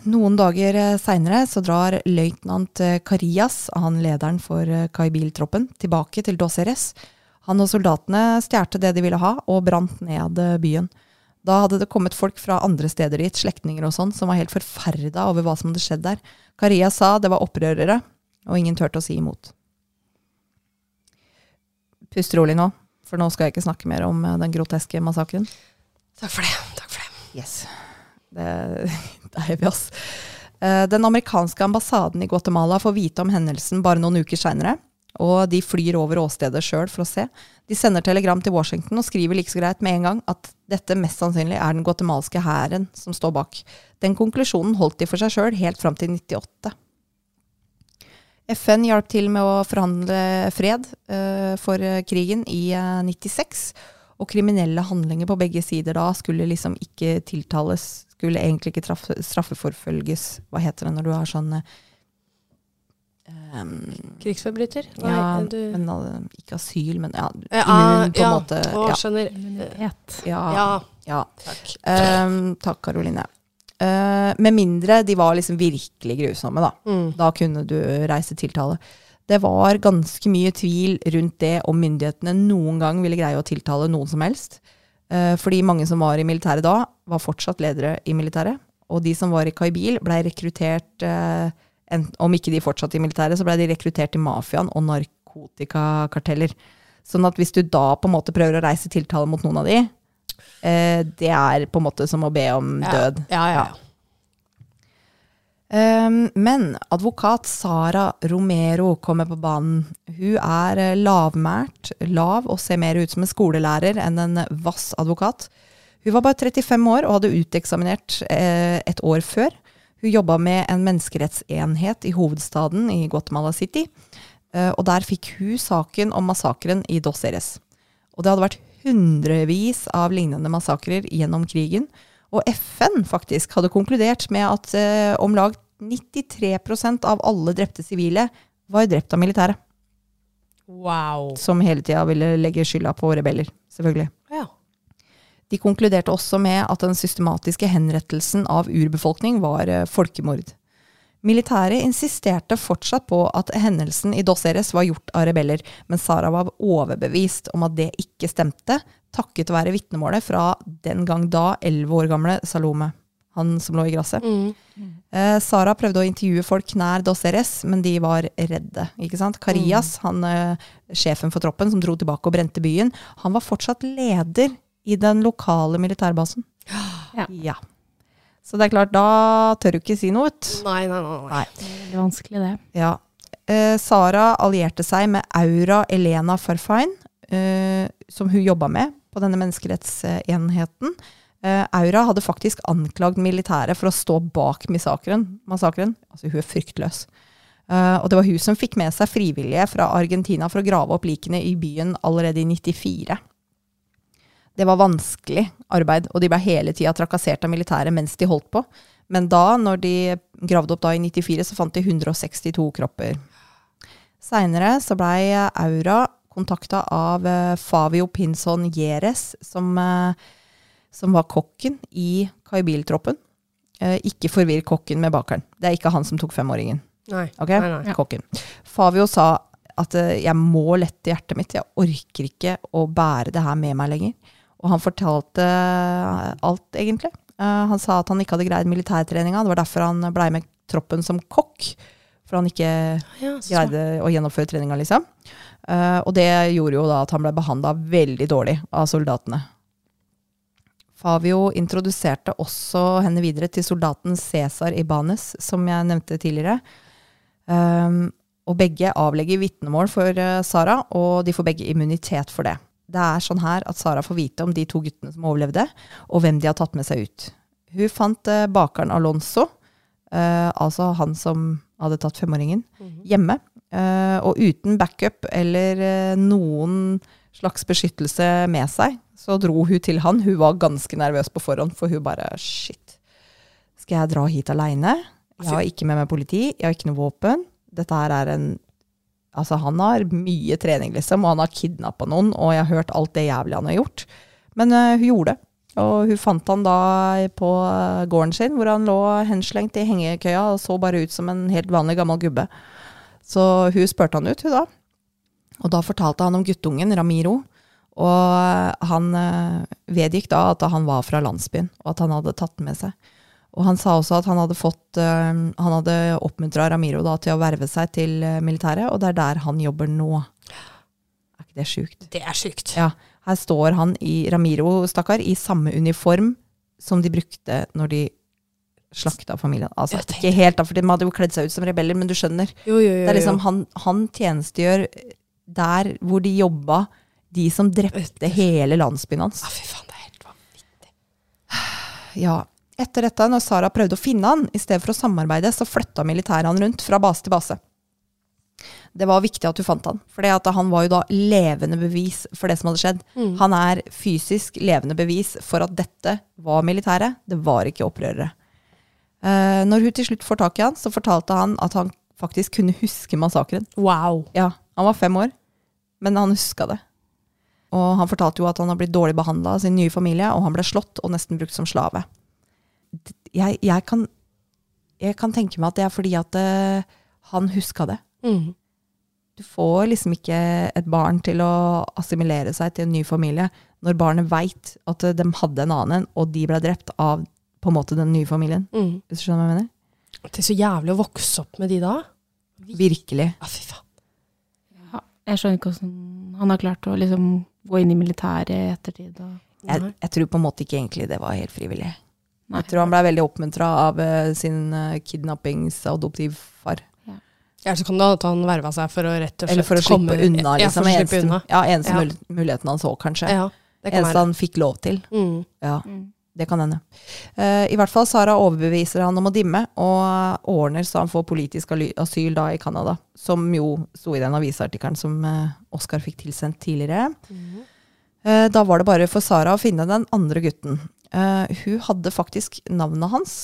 A: Noen dager seinere så drar løytnant Carias, han lederen for eh, Kaibil-troppen, tilbake til Dos Eres. Han og soldatene stjerte det de ville ha, og brant ned eh, byen. Da hadde det kommet folk fra andre steder dit, slektninger og sånn, som var helt forferda over hva som hadde skjedd der. Carias sa det var opprørere, og ingen turte å si imot. Pust rolig nå, for nå skal jeg ikke snakke mer om eh, den groteske massakren.
B: Takk for det. Takk for det.
A: Yes. Det, det er vi oss. Eh, Den amerikanske ambassaden i Guatemala får vite om hendelsen bare noen uker seinere. Og de flyr over åstedet sjøl for å se. De sender telegram til Washington og skriver like så greit med en gang at dette mest sannsynlig er den guatemalske hæren som står bak. Den konklusjonen holdt de for seg sjøl helt fram til 98. FN hjalp til med å forhandle fred uh, for eh, krigen i uh, 96. Og kriminelle handlinger på begge sider da skulle liksom ikke tiltales, skulle egentlig ikke traf, straffeforfølges. Hva heter det når du har sånn eh, um,
B: Krigsforbryter? Nei,
A: Ja,
B: du
A: men uh, ikke asyl, men ja,
B: Ja,
A: immun på en
B: ja.
A: måte.
B: Å,
A: Ja.
B: skjønner.
C: Immunitet.
A: Ja,
B: Ja,
A: ja.
B: takk.
A: Um, takk, Karoline. Uh, med mindre de var liksom virkelig grusomme, da.
B: Mm.
A: Da kunne du reise tiltale. Det var ganske mye tvil rundt det om myndighetene noen gang ville greie å tiltale noen som helst. Eh, fordi mange som var i militæret da, var fortsatt ledere i militæret. Og de som var i Kaibil, blei rekruttert eh, Om ikke de fortsatte i militæret, så blei de rekruttert til mafiaen og narkotikakarteller. Sånn at hvis du da på en måte prøver å reise tiltale mot noen av de, eh, det er på en måte som å be om død.
B: Ja, ja, ja.
A: Um, men advokat Sara Romero kommer på banen. Hun er eh, lavmælt, lav og ser mer ut som en skolelærer enn en vass advokat. Hun var bare 35 år og hadde uteksaminert eh, et år før. Hun jobba med en menneskerettsenhet i hovedstaden i Guatemala City. Eh, og der fikk hun saken om massakren i Dos Eres. Og det hadde vært hundrevis av lignende massakrer gjennom krigen. Og FN faktisk hadde konkludert med at eh, om lag 93% av alle drepte sivile var drept av militæret.
B: Wow.
A: Som hele tida ville legge skylda på rebeller, selvfølgelig.
B: Ja.
A: De konkluderte også med at den systematiske henrettelsen av urbefolkning var eh, folkemord. Militæret insisterte fortsatt på at hendelsen i Dos Eres var gjort av rebeller, men Sara var overbevist om at det ikke stemte, takket være vitnemålet fra den gang da elleve år gamle Salome, han som lå i gresset.
B: Mm.
A: Eh, Sara prøvde å intervjue folk nær Dos Eres, men de var redde. ikke sant? Carillas, han, eh, sjefen for troppen som dro tilbake og brente byen, han var fortsatt leder i den lokale militærbasen.
C: Ja.
A: Så det er klart, da tør du ikke si noe. ut.
B: Nei, nei, nei. nei.
A: Nei.
C: Det er veldig vanskelig, det.
A: Ja. Eh, Sara allierte seg med Aura Elena Farfine, eh, som hun jobba med på denne menneskerettsenheten. Uh, Aura hadde faktisk anklagd militæret for å stå bak massakren. Altså, hun er fryktløs. Uh, og det var hun som fikk med seg frivillige fra Argentina for å grave opp likene i byen allerede i 94. Det var vanskelig arbeid, og de ble hele tida trakassert av militæret mens de holdt på. Men da, når de gravde opp da i 94, så fant de 162 kropper. Seinere så blei Aura kontakta av eh, Favio Pinson Gjeres, som, eh, som var kokken i Kaibil-troppen. Eh, ikke forvirr kokken med bakeren. Det er ikke han som tok femåringen.
B: Nei.
A: Okay?
B: Nei, nei.
A: Kokken. Favio sa at jeg må lette hjertet mitt. Jeg orker ikke å bære det her med meg lenger. Og han fortalte alt, egentlig. Eh, han sa at han ikke hadde greid militærtreninga. Det var derfor han blei med troppen som kokk. For han ikke
B: Ja,
A: greide å gjennomføre treninga, liksom. Eh, og det gjorde jo da at han ble behandla veldig dårlig av soldatene. Favio introduserte også henne videre til soldaten Cæsar Ibanes, som jeg nevnte tidligere. Um, og begge avlegger vitnemål for uh, Sara, og de får begge immunitet for det. Det er sånn her at Sara får vite om de to guttene som overlevde, og hvem de har tatt med seg ut. Hun fant uh, bakeren Alonso, uh, altså han som hadde tatt femåringen, hjemme. Eh, og uten backup eller eh, noen slags beskyttelse med seg, så dro hun til han. Hun var ganske nervøs på forhånd, for hun bare shit. Skal jeg dra hit aleine? Jeg har ikke med meg politi, jeg har ikke noe våpen. Dette her er en Altså, han har mye trening, liksom, og han har kidnappa noen, og jeg har hørt alt det jævlige han har gjort. Men uh, hun gjorde det. Og hun fant han da på gården sin, hvor han lå henslengt i hengekøya og så bare ut som en helt vanlig gammel gubbe. Så hun spurte han ut, hun da. Og da fortalte han om guttungen, Ramiro. Og han eh, vedgikk da at han var fra landsbyen, og at han hadde tatt den med seg. Og han sa også at han hadde fått eh, Han hadde oppmuntra Ramiro da til å verve seg til eh, militæret, og det er der han jobber nå. Er ikke det sjukt?
B: Det er sykt.
A: Ja. Her står han i Ramiro, stakkar, i samme uniform som de brukte når de slakta familien. Altså, ikke helt, da, for de hadde jo kledd seg ut som rebeller, men du skjønner.
B: Jo, jo, jo.
A: Det er liksom, han, han tjenestegjør der hvor de jobba, de som drepte hele landsbyen hans.
B: Ah, fy faen, det er helt vanvittig.
A: Ja. Etter dette, når Sara prøvde å finne han, i stedet for å samarbeide, så flytta militæret han rundt fra base til base. Det var viktig at du fant han, for han var jo da levende bevis for det som hadde skjedd.
B: Mm.
A: Han er fysisk levende bevis for at dette var militæret, det var ikke opprørere. Eh, når hun til slutt får tak i han, så fortalte han at han faktisk kunne huske massakren.
B: Wow.
A: Ja, han var fem år, men han huska det. Og han fortalte jo at han har blitt dårlig behandla av sin nye familie, og han ble slått og nesten brukt som slave. Jeg, jeg, kan, jeg kan tenke meg at det er fordi at uh, han huska det.
B: Mm.
A: Du får liksom ikke et barn til å assimilere seg til en ny familie når barnet veit at eh, de hadde en annen, og de ble drept av på en måte den nye familien.
B: Mm.
A: Hvis du skjønner hva jeg mener?
B: Det er så jævlig å vokse opp med de da.
A: Virkelig.
B: Ja, fy faen.
C: Ja, jeg skjønner ikke hvordan han har klart å liksom gå inn i militæret i ettertid. Og,
A: Jeg, jeg tror på en måte ikke egentlig det var helt frivillig.
C: Nei.
A: Jeg tror han ble veldig oppmuntra av uh, sin uh, kidnappings-adoptivfar.
B: Ja, så kan det at han verva seg for å rett og slett
A: Eller for å slippe
B: komme-
A: unna,
B: Ja,
A: liksom.
B: for å
A: eneste,
B: unna.
A: Ja, eneste
B: Ja.
A: muligheten han så, kanskje.
B: Ja, det kan
A: eneste
B: være.
A: han fikk lov til.
B: Mm.
A: Ja,
C: Mm.
A: Det kan hende. Eh, I hvert fall Sara overbeviser han om å dimme, og ordner så han får politisk asyl da i Canada. Som jo sto i den avisartikkelen som eh, Oscar fikk tilsendt tidligere.
B: Mm.
A: Eh, Da var det bare for Sara å finne den andre gutten. Eh, hun hadde faktisk navnet hans,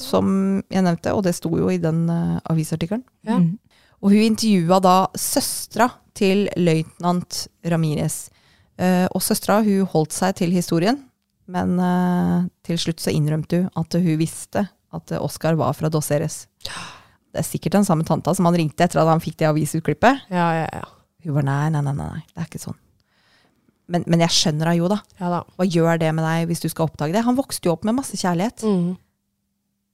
A: som jeg nevnte, og det sto jo i den uh, avisartikkelen.
B: Ja.
C: Mm.
A: Og hun intervjua da søstera til løytnant Ramirez. Eh, og søstera hun holdt seg til historien, men uh, til slutt så innrømte hun at hun visste at Oskar var fra Dos Eres. Det er sikkert den samme tanta som han ringte etter at han fikk det avisutklippet.
B: Ja, ja, ja.
A: Hun var nei, nei, nei, nei, det er ikke sånn. Men, men jeg skjønner henne jo, da.
B: ja da.
A: Hva gjør det med deg hvis du skal oppdage det? Han vokste jo opp med masse kjærlighet.
B: Mm.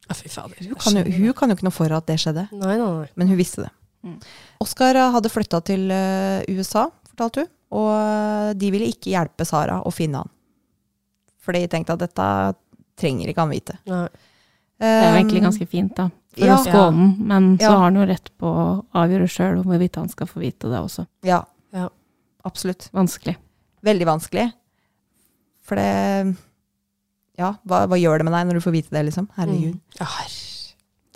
B: Ja, fy fader.
A: Hun kan, jo, hun kan jo ikke noe for at det skjedde,
B: Nei, nei, nei.
A: men hun visste det.
C: Mm.
A: Oscar eh, hadde flytta til eh, USA, fortalte hun, og de ville ikke hjelpe Sara å finne han. For jeg tenkte at dette trenger ikke han vite.
B: nei.
C: Det er jo egentlig ganske fint, da. For
A: ja.
C: å skåne den, men så har han jo rett på å avgjøre sjøl om hvorvidt han skal få vite det også.
A: Ja.
B: Ja.
A: Absolutt.
C: Vanskelig.
A: Veldig vanskelig. For det Ja, hva, hva gjør det med deg når du får vite det, liksom? Herregud.
B: Mm. Ja.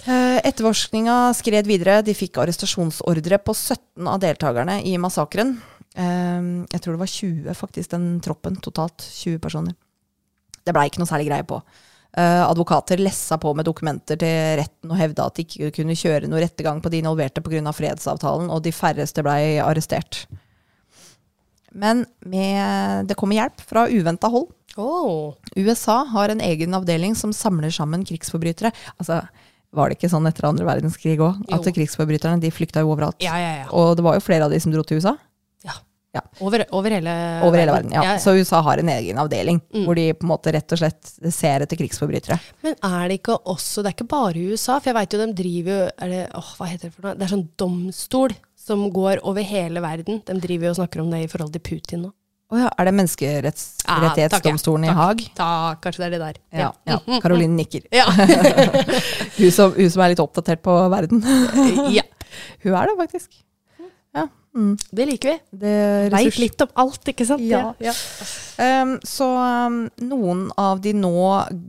A: Eh, Etterforskninga skred videre. De fikk arrestasjonsordre på 17 av deltakerne i massakren. Ehm, jeg tror det var 20, faktisk, den troppen totalt. 20 personer. Det blei ikke noe særlig greie på. Uh, advokater lessa på med dokumenter til retten og hevda at de ikke kunne kjøre noe rettergang på de involverte pga. fredsavtalen, og de færreste blei arrestert. Men med, det kommer hjelp fra uventa hold.
B: Oh.
A: USA har en egen avdeling som samler sammen krigsforbrytere. Altså, var det ikke sånn etter andre verdenskrig òg? At krigsforbryterne de flykta jo overalt.
B: Ja, ja, ja.
A: Og det var jo flere av de som dro til USA.
B: Over, over hele
A: Over hele verden, ja.
B: ja.
A: Så USA har en egen avdeling
B: Mm.
A: hvor de på en måte rett og slett ser etter krigsforbrytere.
B: Men er det ikke også Det er ikke bare USA, for jeg veit jo de driver jo er det, åh, Hva heter det for noe? Det er sånn domstol som går over hele verden. De driver jo og snakker om det i forhold til Putin nå.
A: Å ja, er det menneskerettighetsdomstolen i Haag?
B: Takk, kanskje det er det der.
A: Ja, ja. Caroline nikker.
B: Ja.
A: Hun som, hun som er litt oppdatert på verden.
B: ja.
A: Hun er det, faktisk. Ja. Mm.
B: Det liker vi.
A: Det
B: Veit litt om alt, ikke sant?
A: Ja.
B: ja.
A: Um, så um, noen av de nå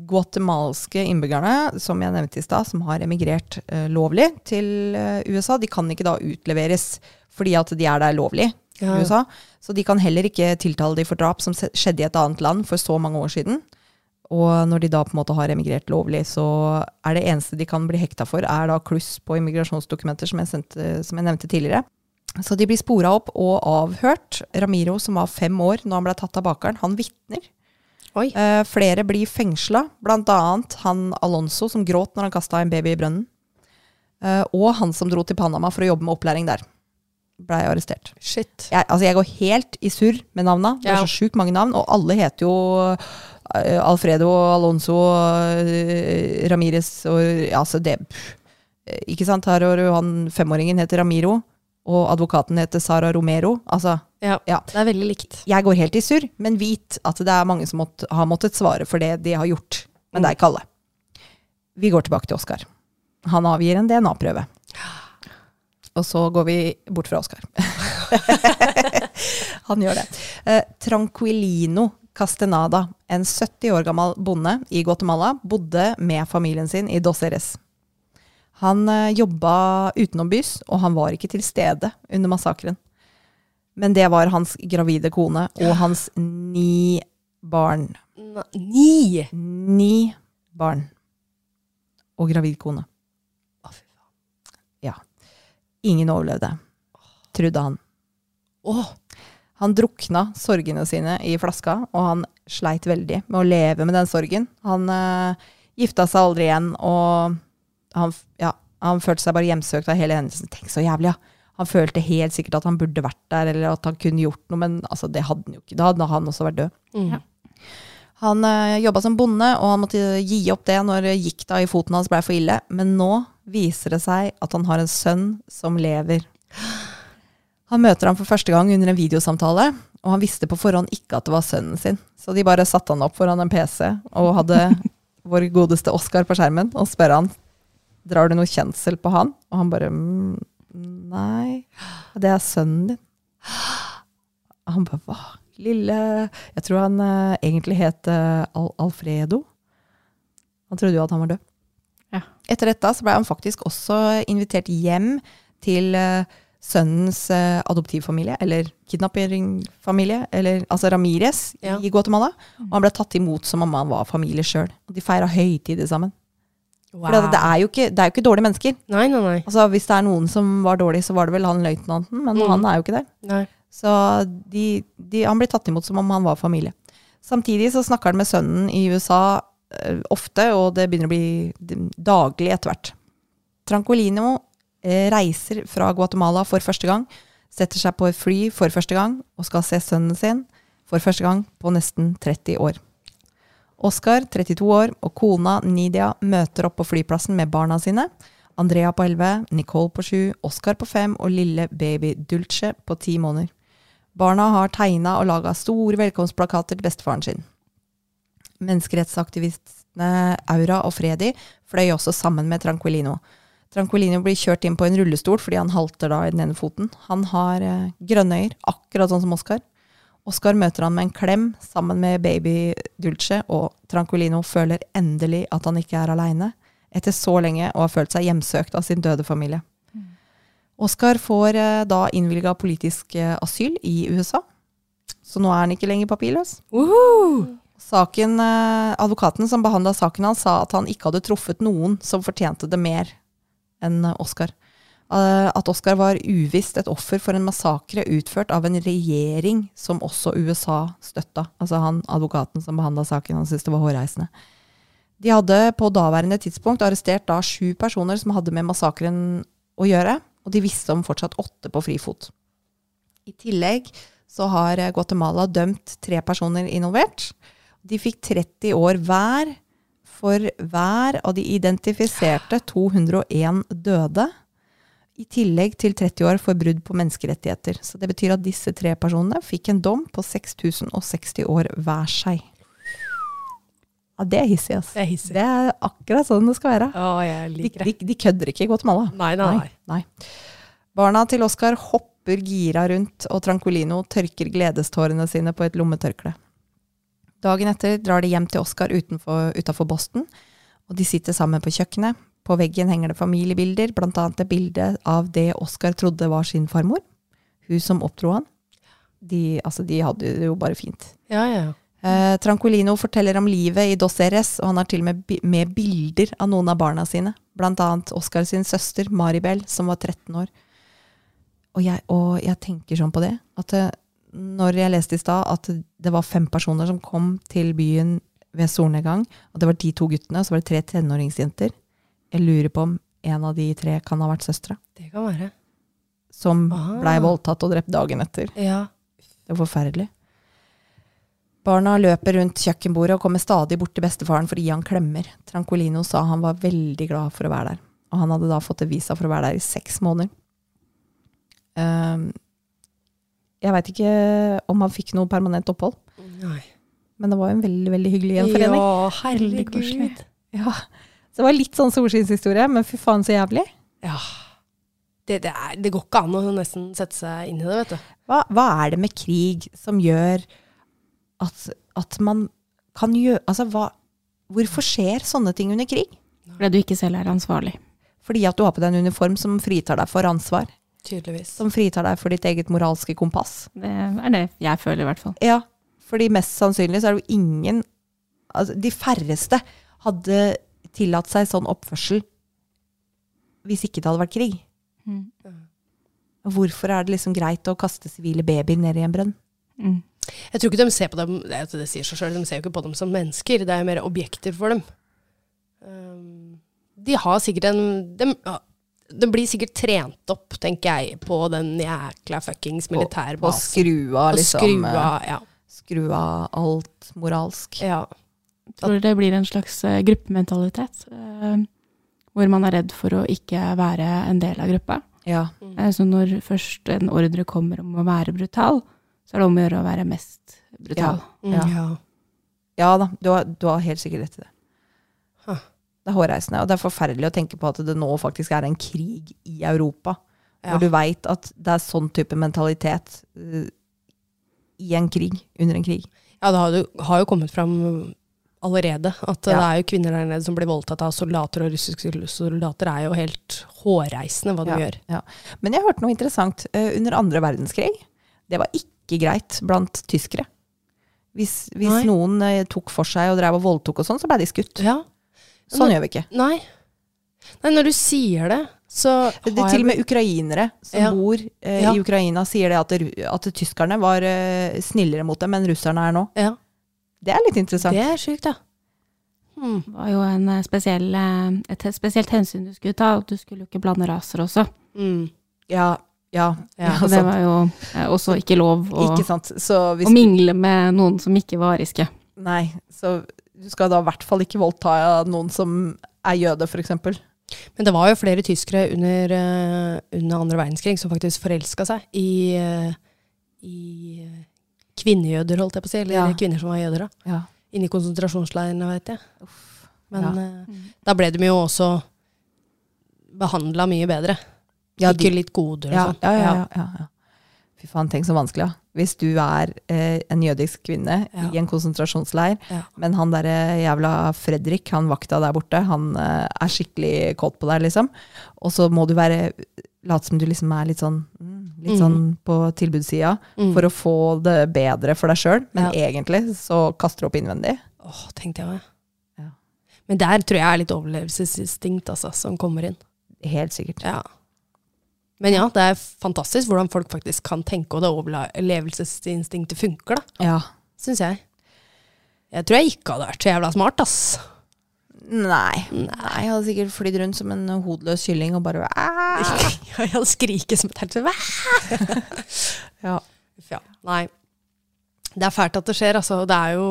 A: guatemalske innbyggerne, som jeg nevnte i stad, som har emigrert uh, lovlig til uh, USA, de kan ikke da utleveres fordi at de er der lovlig
B: Ja.
A: i USA. Så de kan heller ikke tiltale de for drap som skjedde i et annet land for så mange år siden. Og når de da på en måte har emigrert lovlig, så er det eneste de kan bli hekta for, er da kluss på immigrasjonsdokumenter, som jeg, sendte, som jeg nevnte tidligere. Så de blir spora opp og avhørt. Ramiro, som var fem år når han ble tatt av bakeren, han vitner. Eh, flere blir fengsla, bl.a. han Alonso som gråt når han kasta en baby i brønnen. Eh, og han som dro til Panama for å jobbe med opplæring der. Blei arrestert.
B: Shit.
A: Jeg, altså jeg går helt i surr med navna. Det er
B: Ja.
A: så sjukt mange navn, og alle heter jo eh, Alfredo, Alonso, uh, Ramires og ja, altså det. Ikke sant? Her har du han femåringen heter Ramiro, og advokaten heter Sara Romero. Altså,
B: Ja,
A: Ja.
B: Det er veldig likt.
A: jeg går helt i surr, men vit at det er mange som måtte, har måttet svare for det de har gjort. Men det er ikke alle. Vi går tilbake til Oskar. Han avgir en DNA-prøve. Og så går vi bort fra Oskar. Han gjør det. Eh, Tranquilino Castenada, en 70 år gammel bonde i Guatemala, bodde med familien sin i Dos Eres. Han eh, jobba utenombys, og han var ikke til stede under massakren. Men det var hans gravide kone og hans ni barn.
B: Ni!
A: Ni barn. Og gravid kone.
B: Å, fy faen. Ja.
A: Ingen overlevde, trodde han.
B: Åh,
A: Han drukna sorgene sine i flaska, og han sleit veldig med å leve med den sorgen. Han uh, gifta seg aldri igjen, og han, ja, han følte seg bare hjemsøkt av hele hendelsen. Tenk så jævlig, ja. Han følte helt sikkert at han burde vært der, eller at han kunne gjort noe, men altså, det hadde han jo ikke. Da hadde han også vært død.
B: mm.
C: Ja.
A: Han uh, jobba som bonde, og han måtte gi opp det når gikta i foten hans blei for ille. Men nå viser det seg at han har en sønn som lever. Han møter ham for første gang under en videosamtale, og han visste på forhånd ikke at det var sønnen sin. Så de bare satte han opp foran en PC og hadde vår godeste Oscar på skjermen og spør han drar du noe kjensel på han. Og han bare mm, nei, det er sønnen din. Han bare hva? Lille Jeg tror han eh, egentlig het eh, Al Alfredo. Han trodde jo at han var død.
C: Ja.
A: Etter dette så ble han faktisk også invitert hjem til eh, sønnens eh, adoptivfamilie, eller kidnappingfamilie, eller altså Ramires
B: Ja.
A: i Guatemala. Og han ble tatt imot som om han var familie sjøl. De feira høytider sammen.
B: Wow.
A: For det, er jo ikke, det er jo ikke dårlige mennesker.
B: Nei, nei, nei.
A: Altså Hvis det er noen som var dårlig, så var det vel han løytnanten, men
B: Mm.
A: han er jo ikke det.
B: nei.
A: Så de, de, han blir tatt imot som om han var familie. Samtidig så snakker han med sønnen i USA eh, ofte, og det begynner å bli daglig etter hvert. Tranquilino eh, reiser fra Guatemala for første gang, setter seg på et fly for første gang, og skal se sønnen sin for første gang på nesten 30 år. Oskar, 32 år, og kona Nidia møter opp på flyplassen med barna sine. Andrea på 11, Nicole på 7, Oskar på 5 og lille baby Dulce på 10 måneder. Barna har tegna og laga store velkomstplakater til bestefaren sin. Menneskerettsaktivistene Aura og Fredi fløy også sammen med Tranquilino. Tranquilino blir kjørt inn på en rullestol fordi han halter da i den ene foten. Han har eh, grønne øyer, akkurat sånn som Oskar. Oskar møter han med en klem sammen med baby Dulce, og Tranquilino føler endelig at han ikke er aleine, etter så lenge å ha følt seg hjemsøkt av sin døde familie. Oskar får eh, da innvilga politisk eh, asyl i USA, så nå er han ikke lenger papirløs.
B: Woohoo!
A: Saken, eh, advokaten som behandla saken hans, sa at han ikke hadde truffet noen som fortjente det mer enn Oskar. Eh, At Oscar var uvisst et offer for en massakre utført av en regjering som også USA støtta. Altså han advokaten som behandla saken, han syntes det var hårreisende. De hadde på daværende tidspunkt arrestert da sju personer som hadde med massakren å gjøre, og de visste om fortsatt åtte på frifot. I tillegg så har Guatemala dømt tre personer involvert. De fikk 30 år hver for hver av de identifiserte 201 døde, i tillegg til 30 år for brudd på menneskerettigheter. Så det betyr at disse tre personene fikk en dom på 6060 år hver seg. Ja, det er hissig, ass.
B: Det er hissig.
A: Det er akkurat sånn det skal være.
B: Å, jeg liker det.
A: de, de kødder ikke i Guatemala.
B: Nei, nei, nei.
A: Nei. Barna til Oskar hopper gira rundt, og Tranquilino tørker gledestårene sine på et lommetørkle. Dagen etter drar de hjem til Oskar utafor Boston, og de sitter sammen på kjøkkenet. På veggen henger det familiebilder, annet et bilde av det Oskar trodde var sin farmor. Hun som oppdro han. De, altså, de hadde det jo bare fint.
B: Ja, ja.
A: Eh, Tranquilino forteller om livet i Dos Eres, og han har til og med, med bilder av noen av barna sine. Blant annet Oskar sin søster, Maribel, som var 13 år. Og jeg, og jeg tenker sånn på det, at eh, når jeg leste i stad at det var fem personer som kom til byen ved solnedgang, og det var de to guttene, og så var det tre tenåringsjenter. Jeg lurer på om en av de tre kan ha vært søstera,
B: Det kan være.
A: som
B: Ah.
A: blei voldtatt og drept dagen etter.
B: Ja.
A: Det var forferdelig. Barna løper rundt kjøkkenbordet og kommer stadig bort til bestefaren for å gi han klemmer. Tranquilino sa han var veldig glad for å være der, og han hadde da fått et visa for å være der i seks måneder. Um, jeg veit ikke om han fikk noe permanent opphold,
B: Nei.
A: men det var en veldig veldig hyggelig gjenforening.
B: Ja, herregud.
A: Ja. Så det var litt sånn solskinnshistorie, men fy faen så jævlig.
B: Ja. Det, det, er, det går ikke an å nesten sette seg inn i det, vet du.
A: Hva, hva er det med krig som gjør at, at man kan gjøre Altså, hva, hvorfor skjer sånne ting under krig?
C: Fordi du ikke selv er ansvarlig.
A: Fordi at du har på deg en uniform som fritar deg for ansvar.
B: Tydeligvis.
A: Som fritar deg for ditt eget moralske kompass.
C: Det er det jeg føler, i hvert fall.
A: Ja, fordi mest sannsynlig så er det jo ingen altså De færreste hadde tillatt seg sånn oppførsel hvis ikke det hadde vært krig.
C: Mm.
A: Hvorfor er det liksom greit å kaste sivile babyer ned i en brønn?
C: Mm.
B: Jeg tror ikke de ser på dem det, det sier seg selv, de ser jo ikke på dem som mennesker. Det er jo mer objekter for dem. Um, de har sikkert en de, de blir sikkert trent opp, tenker jeg, på den jækla fuckings
A: På
B: militærbasen.
A: skru av
B: Og
A: liksom
B: skru
A: eh,
B: av, ja.
A: Skru av alt moralsk.
B: ja.
C: Jeg tror det blir en slags eh, gruppementalitet. eh, hvor man er redd for å ikke være en del av gruppa.
A: Ja.
C: Eh, Så når først en ordre kommer om å være brutal, så er det om å gjøre å være mest brutal.
B: Mm,
A: Ja.
B: ja.
A: Ja da, du har, du har helt sikkert rett i det.
B: Huh.
A: Det er hårreisende, og det er forferdelig å tenke på at det nå faktisk er en krig i Europa.
B: Ja.
A: Når du veit at det er sånn type mentalitet uh, i en krig, under en krig.
B: Ja, det har jo, har jo kommet fram allerede at
A: Ja.
B: det er jo kvinner der nede som blir voldtatt av soldater, og russiske soldater er jo helt hårreisende hva de
A: Ja,
B: gjør.
A: ja. Men jeg hørte noe interessant. Eh, under andre verdenskrig, det var ikke greit blant tyskere. Hvis, hvis noen eh, tok for seg og drev og voldtok og sånn, så ble de skutt.
B: Ja.
A: Sånn
B: Men-
A: gjør vi ikke.
B: Nei. Nei, når du sier det, så
A: Det, til og
B: jeg
A: med ukrainere som bor eh, i Ukraina, sier det at, at tyskerne var eh, snillere mot dem enn russerne er nå.
B: Ja,
A: Det er litt interessant.
B: det er sjukt, ja. Hmm.
C: Det var jo en eh, spesiell, eh, et spesielt hensyn du skulle ta, og du skulle jo ikke blande raser også.
B: Mm.
A: Ja, ja,
B: Ja,
A: ja,
C: det
A: sant.
C: var jo eh, også ikke lov å,
A: Ikke sant. Så hvis
C: å mingle med noen som ikke var ariske.
A: Nei, så du skal da i hvert fall ikke voldta noen som er jøde, f.eks.
B: Men det var jo flere tyskere under, under andre verdenskrig som faktisk forelska seg i, i kvinnejøder, holdt jeg på å si. Eller
A: Ja.
B: kvinner som var jøder, da.
A: Ja.
B: Inne i konsentrasjonsleirene, vet jeg. Men
A: Ja.
B: eh, da ble de jo også behandla mye bedre.
A: Ja,
B: Ikke litt goder og
A: Ja,
B: sånn.
A: ja, ja, ja. Fy faen, tenk så vanskelig, ja. Hvis du er eh, en jødisk kvinne i en konsentrasjonsleir, men han derre jævla Fredrik, han vakta der borte, han eh, er skikkelig kåt på deg, liksom. Og så må du være late som du liksom er litt sånn, mm, litt
B: Mm.
A: sånn på tilbudssida
B: Mm.
A: for å få det bedre for deg sjøl, men
B: Ja.
A: egentlig så kaster du opp innvendig.
B: Åh, tenkte jeg òg.
A: Ja.
B: Men der tror jeg er litt overlevelsesinstinkt altså, som kommer inn.
A: Helt sikkert.
B: Ja. Men ja, det er fantastisk hvordan folk faktisk kan tenke, og det overlevelsesinstinktet funker, da.
A: Ja.
B: Syns jeg. Jeg tror jeg ikke hadde vært så jævla smart, ass.
A: Nei. Nei, jeg hadde sikkert flydd rundt som en hodeløs kylling og bare!
B: Jeg hadde skriket som et helvete.
A: Ja.
B: Ja. Nei. Det er fælt at det skjer, altså. Det er jo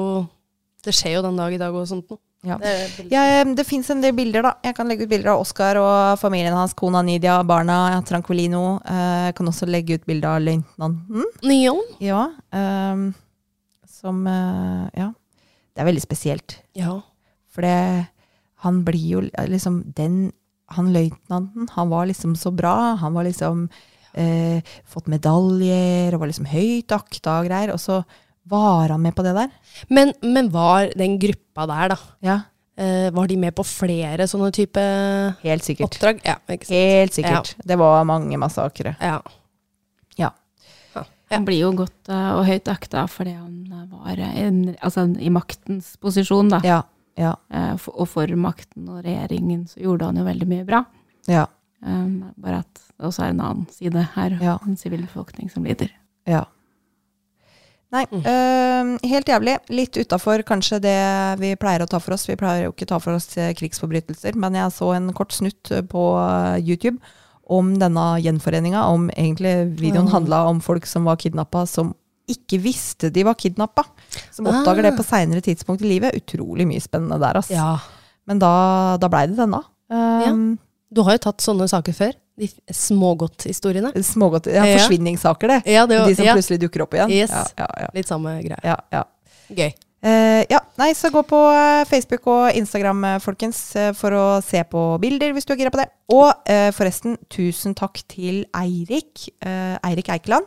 B: Det skjer jo den dag i dag og sånt noe.
A: Ja.
B: Det,
A: Ja, det fins en del bilder, da. Jeg kan legge ut bilder av Oskar og familien hans, kona Nidia, barna, Tranquilino. Eh, Jeg kan også legge ut bilde av løytnanten.
B: Nyon.
A: Ja. um, som eh, Ja. Det er veldig spesielt.
B: Ja.
A: For det Han blir jo liksom Den Han løytnanten, han var liksom så bra. Han var liksom eh, Fått medaljer og var liksom høyt akta og greier. Og så var han med på det der.
B: Men, men var den gruppa der, da,
A: Ja,
B: eh, var de med på flere sånne type
A: helt sikkert.
B: oppdrag? Ja, ikke sant?
A: Helt sikkert. Det var mange massakre.
B: Ja.
A: Ja.
B: Ja.
C: Han blir jo godt eh, og høyt akta fordi han eh, var en, altså, i maktens posisjon, da.
A: Ja. Ja.
C: Eh, for, og for makten og regjeringen så gjorde han jo veldig mye bra.
A: Ja.
C: Um, bare at det også er en annen side her,
A: Ja.
C: en sivilbefolkning som lider.
A: ja. Nei, øh, helt jævlig. Litt utafor kanskje det vi pleier å ta for oss. Vi pleier jo ikke ta for oss eh, krigsforbrytelser, men jeg så en kort snutt eh, på eh, YouTube om denne gjenforeninga. Om egentlig videoen
B: Ja.
A: handla om folk som var kidnappa, som ikke visste de var kidnappa. Som
B: Ah.
A: oppdager det på seinere tidspunkt i livet. Utrolig mye spennende der, altså.
B: ja.
A: Men da, da blei det denne. Um,
B: Du har jo tatt sånne saker før. De smågodthistoriene.
A: Smågodt, ja,
B: Ja.
A: forsvinningssaker, det.
B: Ja, det var,
A: De som
B: ja,
A: plutselig dukker opp igjen.
B: Yes.
A: Ja, ja, ja.
B: litt samme greie.
A: ja, ja.
B: Gøy.
A: Uh, ja, nei, så gå på eh, Facebook og Instagram, eh, folkens, for å se på bilder hvis du er gira på det. Og uh, forresten, tusen takk til Eirik, Uh, Eirik Eikeland.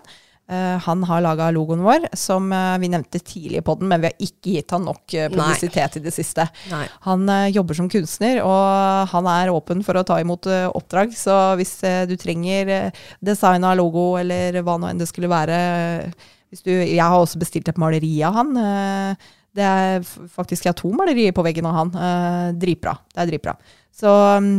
A: Eh, han har laga logoen vår, som eh, vi nevnte tidlig i poden, men vi har ikke gitt han nok publisitet publisitet i det siste.
B: Nei.
A: Han eh, jobber som kunstner, og han er åpen for å ta imot eh, oppdrag. Så hvis eh, du trenger eh, design av logo, eller hva nå enn det skulle være eh, hvis du, Jeg har også bestilt et maleri av han. eh, det er faktisk jeg har to malerier på veggen av han. eh, dritbra. Det er dritbra. Så mm,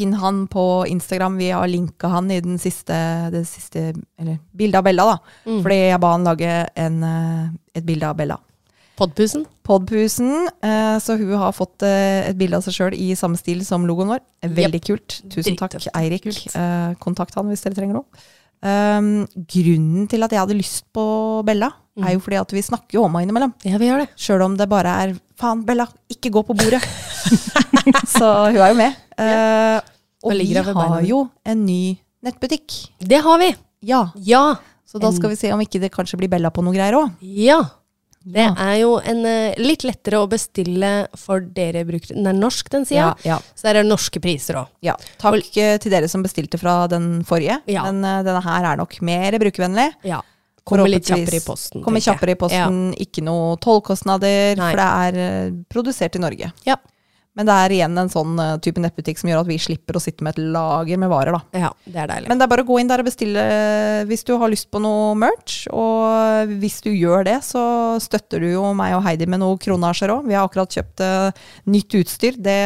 A: finn han på Instagram. Vi har linka han i den siste, det siste eller bildet av Bella, da.
B: Mm.
A: Fordi jeg ba han lage en, eh, et bilde av Bella.
B: Podpusen.
A: Podpusen, eh, så hun har fått eh, et bilde av seg sjøl i samme stil som logoen vår. Veldig kult. Tusen takk. Eirik. Eh, kontakt han hvis dere trenger noe. Um, grunnen til at jeg hadde lyst på Bella,
B: Mm.
A: er jo fordi at vi snakker jo om henne innimellom.
B: Ja, vi gjør det.
A: Sjøl om det bare er 'faen, Bella, ikke gå på bordet'. så hun er jo med. Eh, og vi har jo en ny nettbutikk.
B: Det har vi.
A: Ja,
B: Ja.
A: så da skal vi se om ikke det kanskje blir Bella på noe greier òg.
B: Ja. Det er jo en, eh, litt lettere å bestille for dere brukere. Den er norsk, den
A: Ja,
B: sida.
A: ja.
B: Så der er det norske priser òg.
A: Ja, takk og, til dere som bestilte fra den forrige.
B: Ja.
A: Men uh, denne her er nok mer brukervennlig.
B: Ja. Kommer litt kjappere i posten.
A: Kommer kjappere i posten, ikke noe tollkostnader, for det er uh, produsert i Norge.
B: Ja.
A: Men det er igjen en sånn eh, type nettbutikk som gjør at vi slipper å sitte med et lager med varer, da.
B: Ja. det er deilig.
A: Men det er bare å gå inn der og bestille hvis du har lyst på noe merch. Og hvis du gjør det, så støtter du jo meg og Heidi med noe kronasjer òg. Vi har akkurat kjøpt eh, nytt utstyr. Det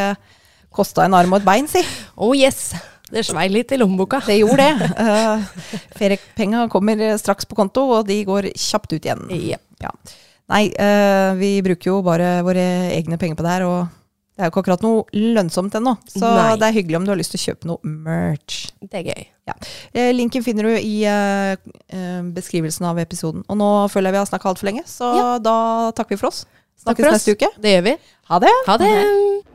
A: kosta en arm og et bein, si.
B: oh yes! Det svei litt i lommeboka.
A: Det gjorde det. Uh, feriepenga kommer straks på konto, og de går kjapt ut igjen.
B: Yep.
A: Ja. Nei, uh, vi bruker jo bare våre egne penger på det her, og det er jo ikke akkurat noe lønnsomt ennå. Så
B: Nei.
A: det er hyggelig om du har lyst til å kjøpe noe merch.
B: Det er gøy.
A: Ja. linken finner du i eh, eh, beskrivelsen av episoden. Og nå føler jeg vi har snakka altfor lenge, så
B: Ja.
A: da takker vi for oss. Snakkes neste uke.
B: Det gjør vi.
A: Ha det!
B: Ha det!